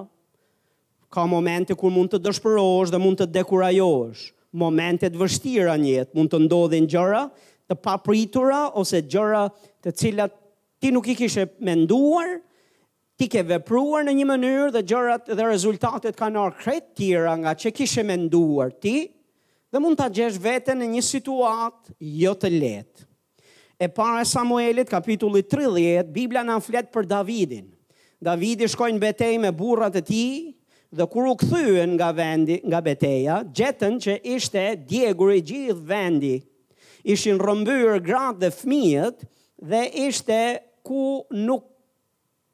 Ka momente kur mund të dëshpërohesh dhe mund të dekurajohesh. Momente të vështira në jetë, mund të ndodhin gjëra të papritura ose gjëra të cilat ti nuk i kishe menduar, ti ke vepruar në një mënyrë dhe gjërat dhe rezultatet kanë ardhur krejt tjera nga që kishe menduar ti dhe mund ta gjesh veten në një situatë jo të lehtë. E para e Samuelit, kapitulli 30, Bibla na flet për Davidin. Davidi shkoi në betejë me burrat e tij dhe kur u kthyen nga vendi, nga beteja, gjetën që ishte djegur i gjithë vendi. Ishin rrëmbyer gratë dhe fëmijët dhe ishte ku nuk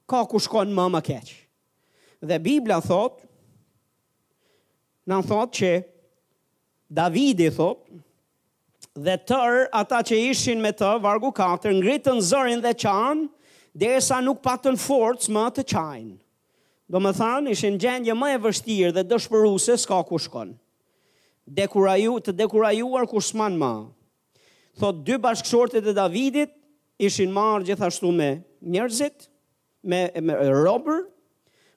ka ku shkon më më keq. Dhe Bibla thot, na thot që Davidi thot, Dhe tërë ata që ishin me të, vargu katër, ngritën zërin dhe qanë, derisa nuk patën forcë më të qajnë. Domethanë, ishin gjendje më e vështirë dhe dëshpëruese s'ka ku shkon. Dekuraju, të dekurajuar ku s'man ma. Thot dy bashkëshortet e Davidit ishin marrë gjithashtu me njerëzit, me, me robër,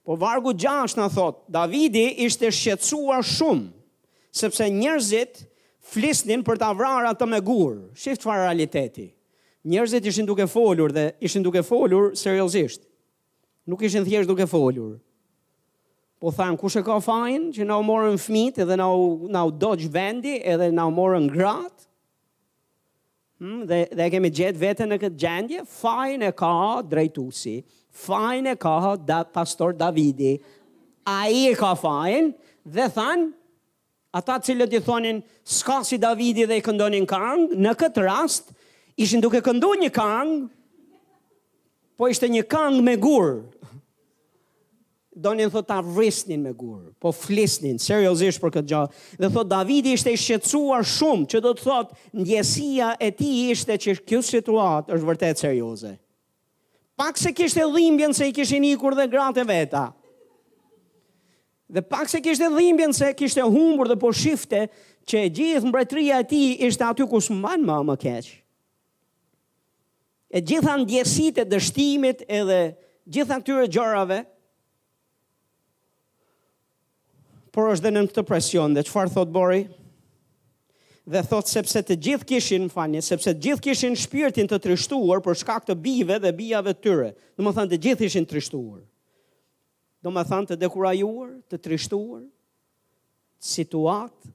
po vargu 6 na thot, Davidi ishte i shqetësuar shumë, sepse njerëzit flisnin për ta vrarë atë me gur. Shif çfarë realiteti. Njerëzit ishin duke folur dhe ishin duke folur seriozisht. Nuk ishin thjesht duke folur. Po thanë, kush e ka fajin që na u morën fëmijët dhe na u na u dogj vendi edhe na u morën gratë? Hm, dhe, dhe kemi gjet veten në këtë gjendje, fajin e ka drejtusi, fajin e ka da, pastor Davidi, ai e ka fajin, dhe thanë, ata cilët i thonin, s'ka si Davidi dhe i këndonin kangë, në këtë rast, ishin duke këndu një kangë, po ishte një kangë me gurë. Donin thot ta vrisnin me gur, po flisnin seriozisht për këtë gja. Dhe thot Davidi ishte i shqetësuar shumë, që do të thot ndjesia e tij ishte që kjo situatë është vërtet serioze. Pak se kishte dhimbjen se i kishin ikur dhe gratë e veta. Dhe pak se kishte dhimbjen se kishte humbur dhe po shifte që e gjithë mbretëria e tij ishte aty ku s'mban më më keq. E gjithë ndjesitë e dështimit edhe gjithë këtyre gjërave, por është dhe nën këtë presion, dhe çfarë thot bëri? Dhe thot sepse të gjithë kishin, falni, sepse të gjithë kishin shpirtin të trishtuar për shkak të bijve dhe bijave të tyre. Domethënë të gjithë ishin trishtuar. Domethanë të dekurajuar, të trishtuar, situatë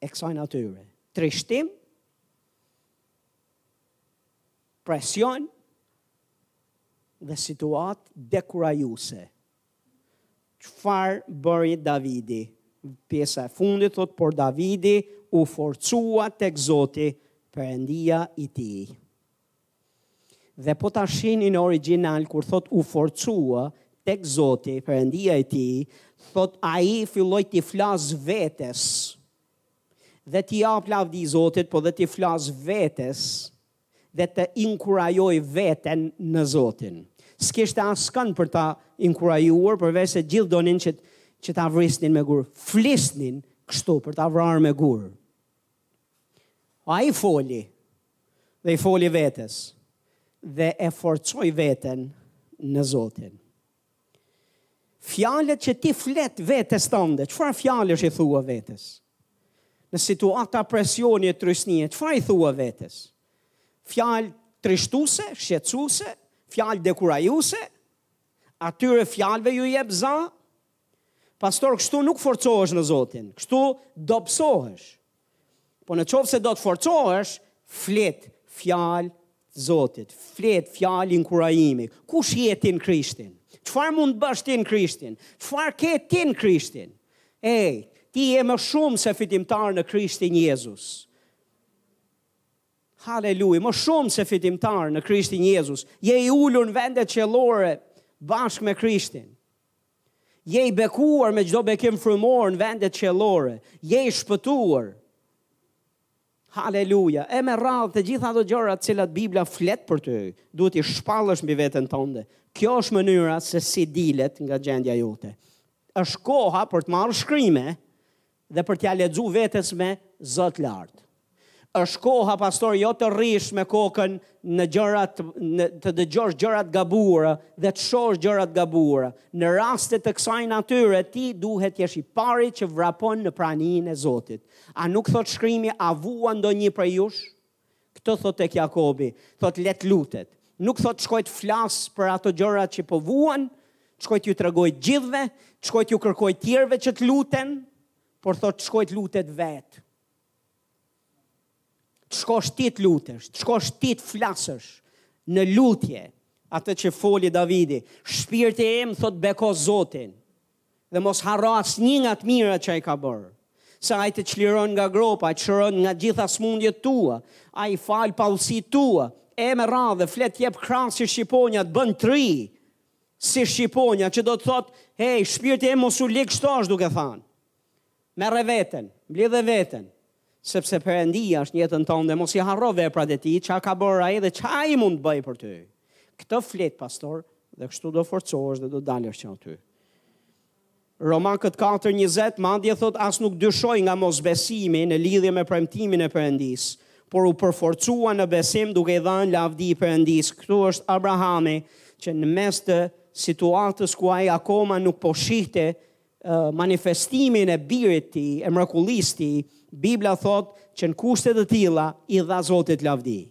e kësaj natyre. Trishtim, Presion dhe situatë dekurajuse. Çfarë bëri Davidi? Pjesa e fundit thotë, por Davidi u forcua tek Zoti, Perëndia i tij. Dhe po ta shihni në origjinal kur thotë u forcua tek Zoti, Perëndia i tij, thotë ai filloi t'i flasë vetes. dhe t'i japë lavdi Zotit po dhe t'i flasë vetes dhe të inkurajojë veten në Zotin. S'kishte askënd për ta inkurajuar, përveçse gjithë donin që, që ta vrisnin me gurë. Flisnin kështu për ta vrarë me gurë. Ai foli, dhe i foli vetes, dhe e forcoi veten në Zotin. Fjalët që ti flet vetes tënde, çfarë fjalësh i thua vetes? Në situata presioni e trysnie, çfarë i thua vetes? Fjalë trishtuese, shqetësuese, fjalë dekurajuese, atyre fjalëve u jep za, pastor, kështu nuk forcohesh në Zotin, kështu dobësohesh, Po në qoftë se do të forcohesh, flet fjalë Zotit, flet fjalë inkurajimi. Kush je ti në Krishtin? Çfarë mund të bësh ti në Krishtin? Çfarë ke ti në Krishtin? Ej, ti je më shumë se fitimtar në Krishtin Jezus. Haleluja, më shumë se fitimtar në Krishtin Jezus. Je i ulur në vendet qiellore bashkë me Krishtin. Je i bekuar me çdo bekim frymor në vendet qiellore. Je i shpëtuar. Haleluja. E me radhë të gjitha ato gjëra të cilat Bibla flet për ty, duhet t'i shpallësh mbi veten tënde. Kjo është mënyra se si dilet nga gjendja jote. Është koha për të marrë shkrime Dhe për t'ia lexu vetes me zë t'lartë. Është koha pastor jo të rrish me kokën në gjëra të dëgjosh gjëra të gabuara dhe të shohësh gjëra të gabuara. Në raste të kësaj natyre ti duhet t'jesh i pari që vrapon në praninë e Zotit. A nuk thotë shkrimi a vuan ndonjë prej jush? Këtë thotë tek Jakobi, thotë le të lutet. Nuk thotë t'shkojë të flasë për ato gjëra që po vuan, të shkojë t'u tregojë gjithëve, t'shkojë t'u kërkojë tjerëve që të luten, por thotë t'shkojë të lutet vetë. Të shkosh ti të lutesh, të shkosh ti të flasësh në lutje, atë që foli Davidi, shpirti im thotë beko Zotin. Dhe mos harro asnjë nga të mirat që ai ka bërë. Se ai të çliron nga gropa, ai të shëron nga t'gjitha sëmundjet tua, ai i fal paudhësitë tua, e me radhë, flet t'jep krahë si shqiponja, të bën t'ri, si shqiponja, që do të thotë, hej, shpirti im mos u lig kështu është duke thënë. Merre veten, mblidhe veten, sepse Perëndia është në jetën tonë dhe mos i harro veprat e tij, ça ka bërë ai dhe ça ai mund të bëjë për ty. Këto flet pastor dhe kështu do forcohesh dhe do dalësh që aty. Romakët 4:20 madje thot as nuk dyshoi nga mosbesimi në lidhje me premtimin e Perëndisë, por u përforcua në besim duke i dhënë lavdi Perëndisë. Këtu është Abrahami që në mes të situatës ku ai akoma nuk po shihte manifestimin e Birit të Tij, e mrekullisë të Tij, Bibla thotë që në kushte të tilla i dha Zotit lavdi.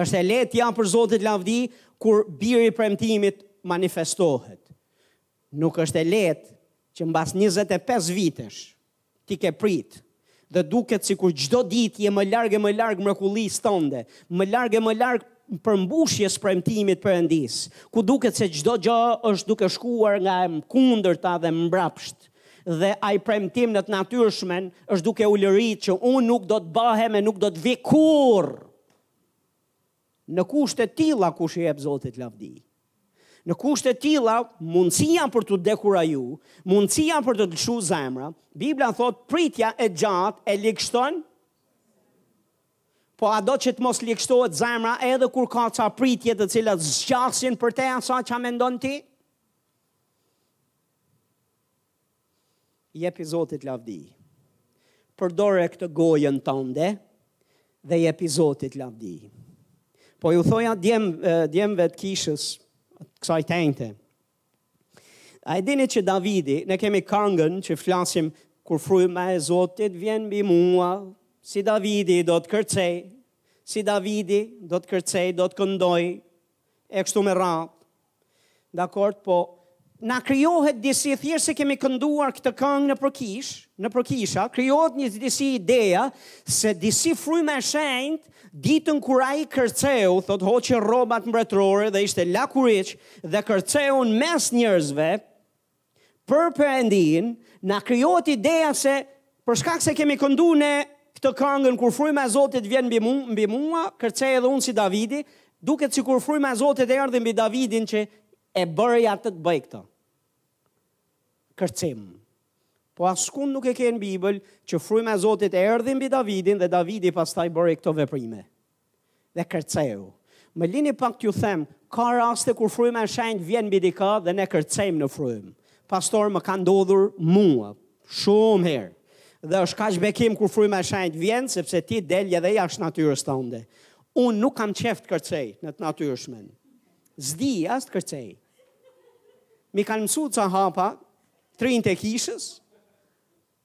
Është e lehtë t'i japësh Zotit lavdi kur Biri i Premtimit manifestohet. Nuk është e lehtë që mbas 25 vitesh Ti ke prit dhe duket sikur çdo ditë je më larg e më larg mrekullisë tënde, më larg e më larg përmbushjes premtimit Perëndisë, ku duket se çdo gjë është duke shkuar nga e kundërta dhe mbrapsht dhe ai premtim në të natyrshmen është duke ulërit që unë nuk do të bëhem e nuk do të vi kurrë! Në kushte të tilla kush i jep Zotit lavdi? Në kushte të tilla, mundësia për t'u dekuraju, mundësia për t'u lëshu zemra, Biblia thot pritja e gjatë e ligështon Po a do që të mos ligështohet zemra edhe kur ka ca pritje të cilat zgjasin përtej asaj ça mendon ti? Jepi Zotit lavdi. Përdore këtë gojën tënde dhe jepi Zotit lavdi. Po u thoja djem, djemve të kishës, kësaj tente. A e dini që Davidi, ne kemi kangën që flasim kur fryma e Zotit vjen mbi mua, si Davidi do të kërcej, si Davidi do të kërcej, do të këndoj, e kështu me radhë. Dakord, po na krijohet disi thjesht se kemi kënduar këtë këngë nëpër kish, nëpër kisha, krijohet një disi ideja se disi Fryma e Shenjtë ditën kur ai kërceu, thot hoqi rrobat mbretërore dhe ishte lakuriq dhe kërceu në mes njerëzve, Për Perëndinë na krijohet ideja se për shkak se kemi këndu ne këtë këngën kur fryma e Zotit vjen mbi mua, mbi mua, kërcej edhe unë si Davidi, duket sikur fryma e Zotit erdhi mbi Davidin që e bëri atë të bëjë këtë kërcim. Po askund nuk e ke në Bibël që fryma e Zotit erdhi mbi Davidin dhe Davidi pastaj bëri këto veprime. dhe kërceu. Me lini pak t'ju them, ka raste kur fryma e shenjtë vjen mbi dikë dhe ne kërcejmë në frymë. Pastaj, më ka ndodhur mua shumë herë. Dhe është kaq bekim kur fryma e shenjtë vjen sepse ti del edhe jashtë natyrës tënde. Unë nuk kam qejf të kërcej në të natyrshmen. S'di as të kërcej. M'i kanë mësu ca hapa, të rinjtë e kishës,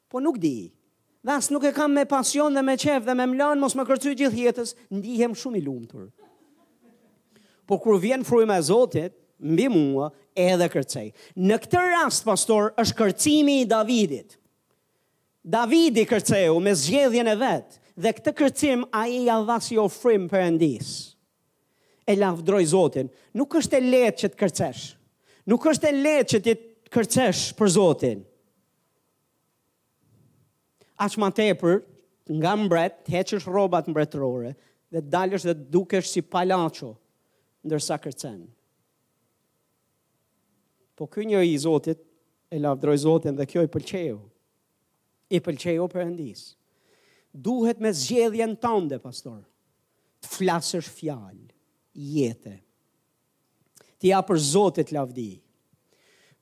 Po nuk di. Dhe as nuk e kam me pasion dhe me qef dhe me m'lan mos me kërcy gjithë jetës, ndihem shumë i lumtur. Po kur vjen fryma e Zotit mbi mua, edhe kërcej. Në këtë rast pastaj është kërcimi i Davidit. Davidi kërceu me zgjedhjen e vet dhe këtë kërcim ai ia dha si ofrim Perëndisë. E lavdroi Zotin. Nuk është e lehtë që të kërcesh. Nuk është e lehtë që ti të kërcesh për Zotin. Aq ma tepër, nga mbret, të heqësh rrobat mbretërore, dhe të dalësh dhe të dukesh si palaço, ndërsa kërcen. Po ky njeri i Zotit, e lavdroi Zotin dhe kjo i pëlqeu. I pëlqeu Perëndisë. Duhet me zgjedhjen tënde, pastaj, të flasësh fjalë jete. T'i japësh Zotit lavdi.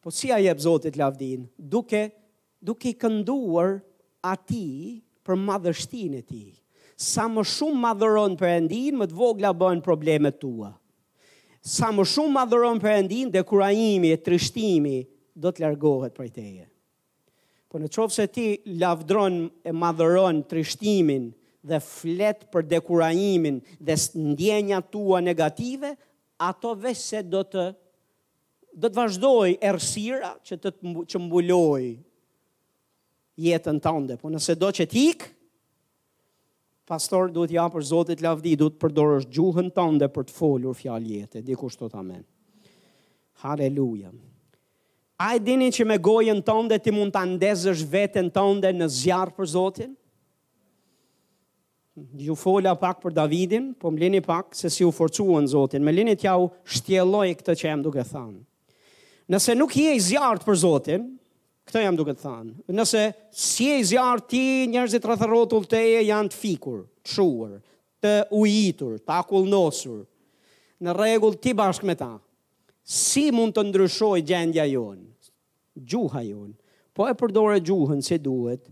Po si ia jep Zotit lavdinë? Duke, duke i kënduar atij për madhështinë e tij. Sa më shumë madhëron Perëndinë, më të vogla bëhen problemet e tua. Sa më shumë madhëron Perëndinë, dekurajimi e trishtimi do të largohet prej teje. Po në qoftë se ti lavdron e madhëron trishtimin dhe flet për dekurajimin dhe ndjenjat e tua negative, ato veç se do të do të vazhdojë errësira që të që mbulojë jetën tënde. Po nëse do që të ikë, Pastaj, duhet t'i japësh Zotit lavdi, duhet të përdorësh gjuhën tënde për të folur fjalë jete. Dikush thotë amen. Haleluja. A e dini që me gojën tënde ti mund ta ndezësh veten tënde në zjarr për Zotin? Ju fola pak për Davidin, po më lini pak se si u forcua në Zotin. Më lini t'jua shtjelloj këtë që jam duke thënë. Nëse nuk je i zjarrtë për Zotin, Këtë jam duke të thënë. Nëse s'je i zjarrtë ti, njerëzit rreth e rrotull teje janë të fikur, të shuar, të ujitur, të akullnosur. Në rregull ti bashkë me ta. Si mund të ndryshojë gjendja jonë? Gjuha jonë. Po e përdore gjuhën si duhet,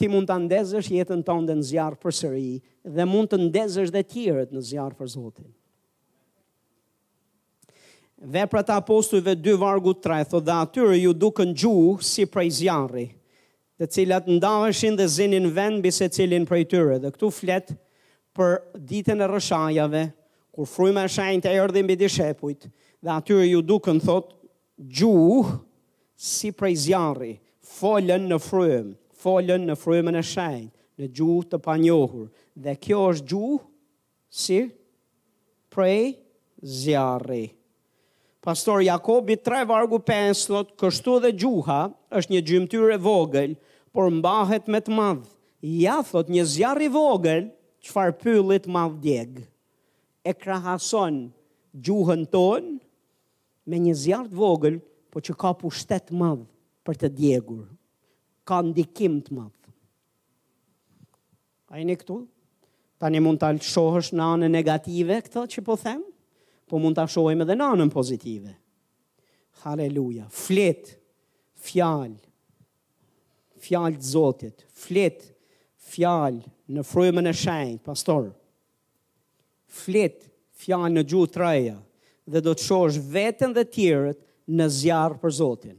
ti mund ta ndezësh jetën tënde në zjarr përsëri dhe mund të ndezësh dhe të tjerët në zjarr për Zotin. Veprat e Apostujve dy vargu tre thotë dhe atyre iu dukën gjuhë si prej zjarri, të cilat ndaheshin dhe zinin vend mbi secilin prej tyre, dhe këtu flet për ditën e rrëshajave, kur fryma e shenjtë erdhi mbi dishepujt, dhe atyre iu dukën thotë gjuhë si prej zjarri, folën në frymë, folën në frymën e shenjtë, në gjuhë të panjohur, dhe kjo është gjuhë si prej zjarri. Pastor Jakobi 3 vargu 5 thotë kështu edhe gjuha është një gjymtyrë e vogël, por mbahet me të madh. Ja thotë një zjarr i vogël çfarë pylli të madh djeg. E krahason gjuhën tonë me një zjarr të vogël, por që ka pushtet të madh për të djegur. Ka ndikim të madh. A jeni këtu? Tani mund ta shohësh në anën negative këto që po them, po mund ta shohim edhe në anën pozitive. Haleluja. Flit fjalë, fjalët e Zotit, flit fjalë në frymën e shenjtë, pastor. Flit fjalë në gjuhë të reja dhe do të shohësh veten dhe tjerët në zjarr për Zotin.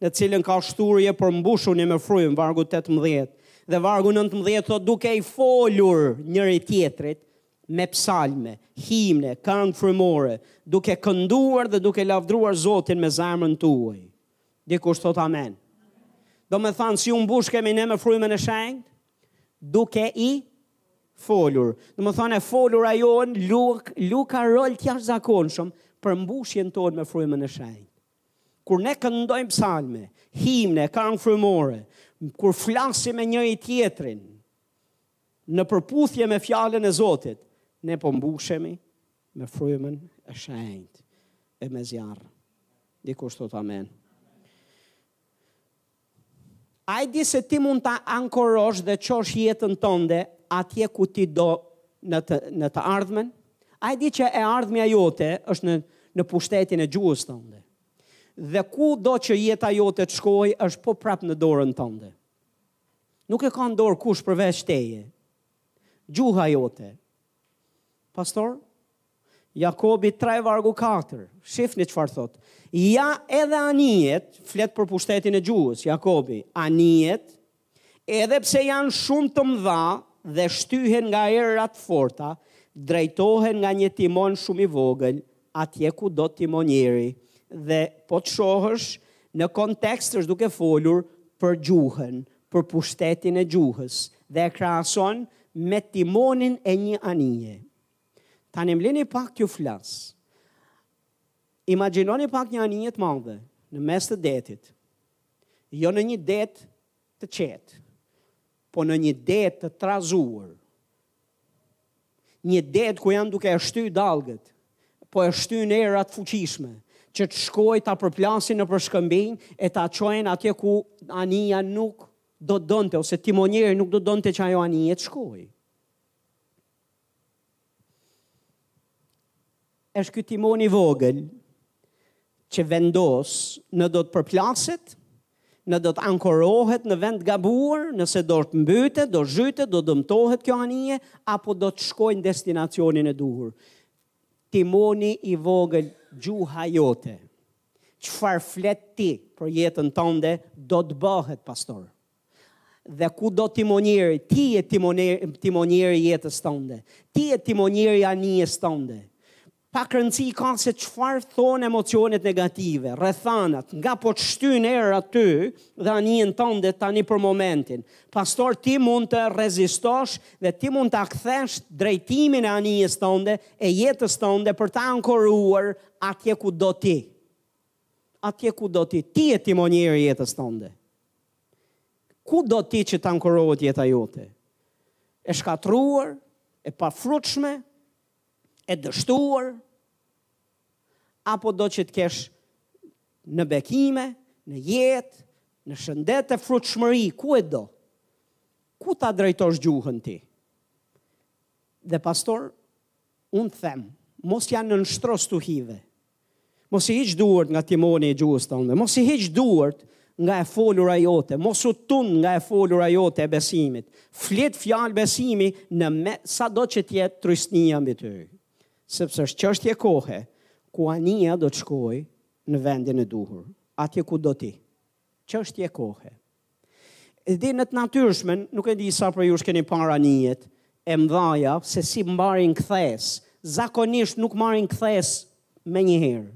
në të cilën ka shturje për mbushuni me frymë, vargu 18, dhe vargu 19 thotë duke i folur njëri tjetrit me psalme, himne, këngë frymore, duke kënduar dhe duke lavdruar Zotin me zemrën tuaj. Dikush thotë amen. Domethanë si mbushemi ne me frymën e shenjtë, duke i folur. Domethanë e folura jonë lu, luan rol të jashtëzakonshëm për mbushjen tonë me frymën e shenjtë. Kur ne këndojmë psalme, himne, këngë frymore, kur flasim me njëri tjetrin në përputhje me fjalën e Zotit, ne po mbushemi me frymën e shenjtë e me zjarr. Dikush thotë amen. Ai di se ti mund ta ankorosh dhe çosh jetën tënde atje ku ti do në të në të ardhmen. Ai di që e ardhmja jote është në në pushtetin e gjuhës tënde. Dhe ku do që jeta jote të shkojë është po prap në dorën tënde. Nuk e ka në dorë kush përveç teje. Gjuha jote, Pastor, Jakobi 3 vargu 4, shifni çfarë thotë, ja edhe anijet, flet për pushtetin e gjuhës, Jakobi, anijet, edhe pse janë shumë të mëdha dhe shtyhen nga erëra të forta, drejtohen nga një timon shumë i vogël, atje ku do timonieri dhe po të shohësh në kontekst është duke folur për gjuhën, për pushtetin e gjuhës dhe e krahason me timonin e një anije. Tani më lini pak t'ju flas. Imagjinoni pak një anije të madhe në mes të detit. Jo në një det të qetë, po në një det të trazuar, një det ku janë duke e shty dallgët, po e shtyn erërat e fuqishme, që të shkojë ta përplasin nëpër shkëmbinj e ta çojnë atje ku anija nuk do të donte, ose timonieri nuk do të donte që ajo anije të shkojë. Është ky timon i vogël që vendos në do të përplaset, në do të ankorohet në vend të gabuar, nëse do të mbytet, do zhytet, do dëmtohet kjo anije, apo do të shkojë në destinacionin e duhur. Timoni i vogël gjuha jote, çfarë flet ti për jetën tënde, do të bëhet pastor. Dhe ku do timonieri, ti je timonieri, timonieri jetës tënde. Ti je timonieri anijes tënde. Pak rëndësi ka se çfarë thonë emocionet negative, rrethanat, nga po të shtyn era ty dhe anijen tënde tani për momentin. Pastor ti mund të rezistosh dhe ti mund ta kthesh drejtimin e anijes tënde e jetës tënde për ta ankoruar atje ku do ti. Atje ku do ti, ti je timonieri i jetës tënde. Ku do ti që të ankorohet jeta jote? E shkatërruar, e pafrutshme, e dështuar, apo do që të kesh në bekime, në jetë, në shëndet e frytshmëri, ku e do? Ku ta drejtosh gjuhën ti? Dhe pastor, unë them, mos ju nënshtro stuhive, Mos i hiq duart nga timoni i gjuhës tënde, mos i hiq duart nga e folura jote, mos u tund nga e folura jote e besimit. Flit fjalë besimi në me, sado që të jetë trysnia mbi ty. Sepse është çështje kohe, ku anija do të shkojë në vendin e duhur, atje ku do ti. Çështje kohe. Dhe në të natyrshmen, nuk e di sa prej jush keni parë anijet e mëdha se si marrin kthesë. Zakonisht nuk marrin kthesë menjëherë.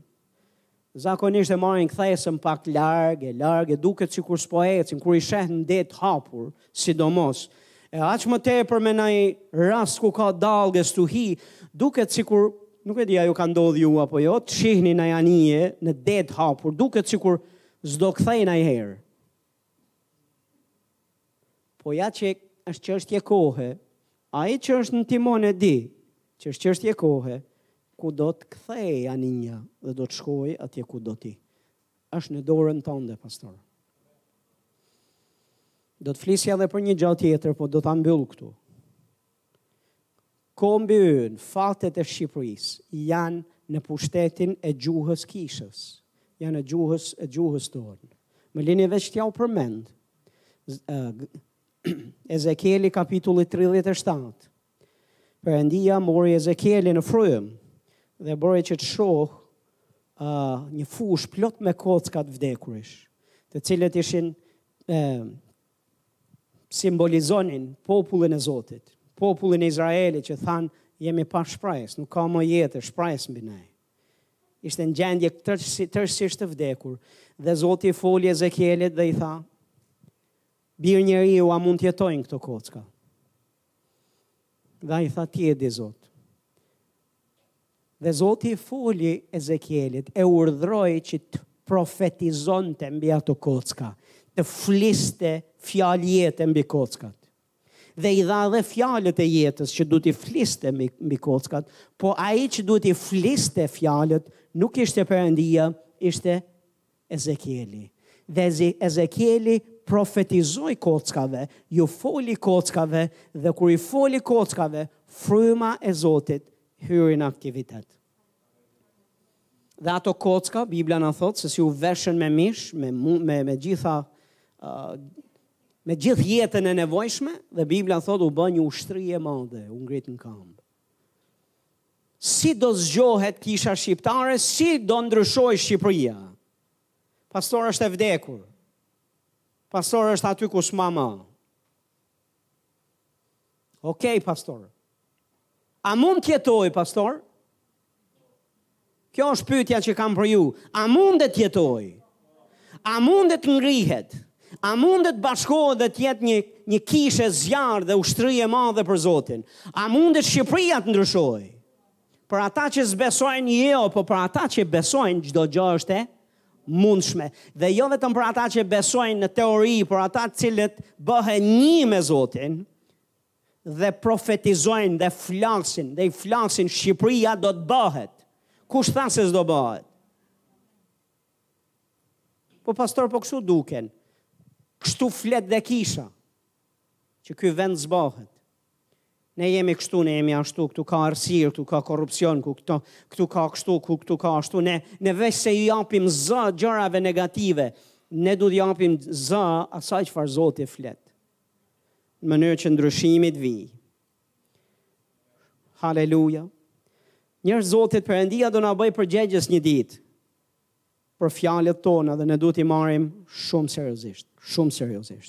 Zakonisht e marrin kthesën pak larg, e larg e duket sikur s'po ecin, kur i sheh në det të hapur, sidomos. E aq më tepër me ndonjë rast ku ka dallgë e stuhi, duket sikur, nuk e di a ju ka ndodhur ju apo jo, të shihni ndonjë anije në det të hapur, duket sikur S'do kthej naj herë. Po ja që është çështje kohe, ai që është në timon e di që është çështje kohe, kur do të kthejë anija dhe do të shkojë atje ku do ti. Është në dorën tënde, pastor. Do të flisja edhe për një gjë tjetër, po do ta mbyll këtu. Kombi ynë, fatet e Shqipërisë janë në pushtetin e gjuhës kishës, janë në gjuhës e gjuhës tonë. Më lini veç t'jua përmend. Ezekieli kapitulli 37. Perëndia mori Ezekielin në frymë dhe bëri që të shohë uh, një fushë plot me kocka të vdekurish, të cilët ishin uh, simbolizonin popullin e Zotit, popullin e Izraelit që thanë, jemi pa shpresë, nuk ka më jetë, shpresë mbi ne. Ishte në gjendje tërësisht të vdekur, dhe Zoti i foli Ezekielit dhe i tha, bir njeriu a mund të jetojnë këto kocka. Dhe ai tha ti e di Zot. Dhe Zoti i foli Ezekielit, e urdhroi që të profetizonte mbi ato kocka, të fliste fjalë jete mbi kockat. Dhe i dha edhe fjalët e jetës që duhet t'i fliste mbi kockat, po ai që duhet t'i fliste fjalët nuk ishte Perëndia, ishte Ezekieli. Dhe Ezekieli profetizoi kockave, iu foli kockave dhe kur i foli kockave, fryma e Zotit hyri në aktivitet. Dhe ato kocka, Bibla na thotë se si u veshën me mish, me me me gjitha uh, me gjithë jetën e nevojshme dhe Bibla thotë u bë një ushtri e madhe, u ngrit në këmbë. Si do zgjohet kisha shqiptare, si do ndryshojë Shqipëria. Pastor është e vdekur. Pastor është aty ku s'mba më. Okej, pastor. A mund të jetojë, pastor? Kjo është pyetja që kam për ju. A mundet të jetojë? A mundet të ngrihet? A mundet të bashkohet dhe të jetë një një kishë e zjarrtë dhe ushtri e madhe për Zotin? A mundet Shqipëria të ndryshojë? Për ata që s'besojnë jo, po për ata që besojnë çdo gjë është e mundshme. Dhe jo vetëm për ata që besojnë në teori, por ata të cilët bëhen një me Zotin, dhe profetizojnë dhe flasin dhe i flasin Shqipëria do të bëhet. Kush tha se s'do bëhet? Po pastor po kështu duken. Kështu flet dhe kisha. Që ky vend s'bahet. Ne jemi kështu, ne jemi ashtu, këtu ka errësirë, këtu ka korrupsion, këtu, këtu ka kështu, këtu, këtu ka ashtu. Ne, në vend se i japim zë gjërave negative, ne duhet t'i japim zë asaj çfarë Zoti flet. në mënyrë që ndryshimi të vijë. Haleluja. Njerëz të Zotit Perëndia do na bëjë përgjegjës një ditë për fjalët tona dhe ne duhet t'i marrim shumë seriozisht, shumë seriozisht.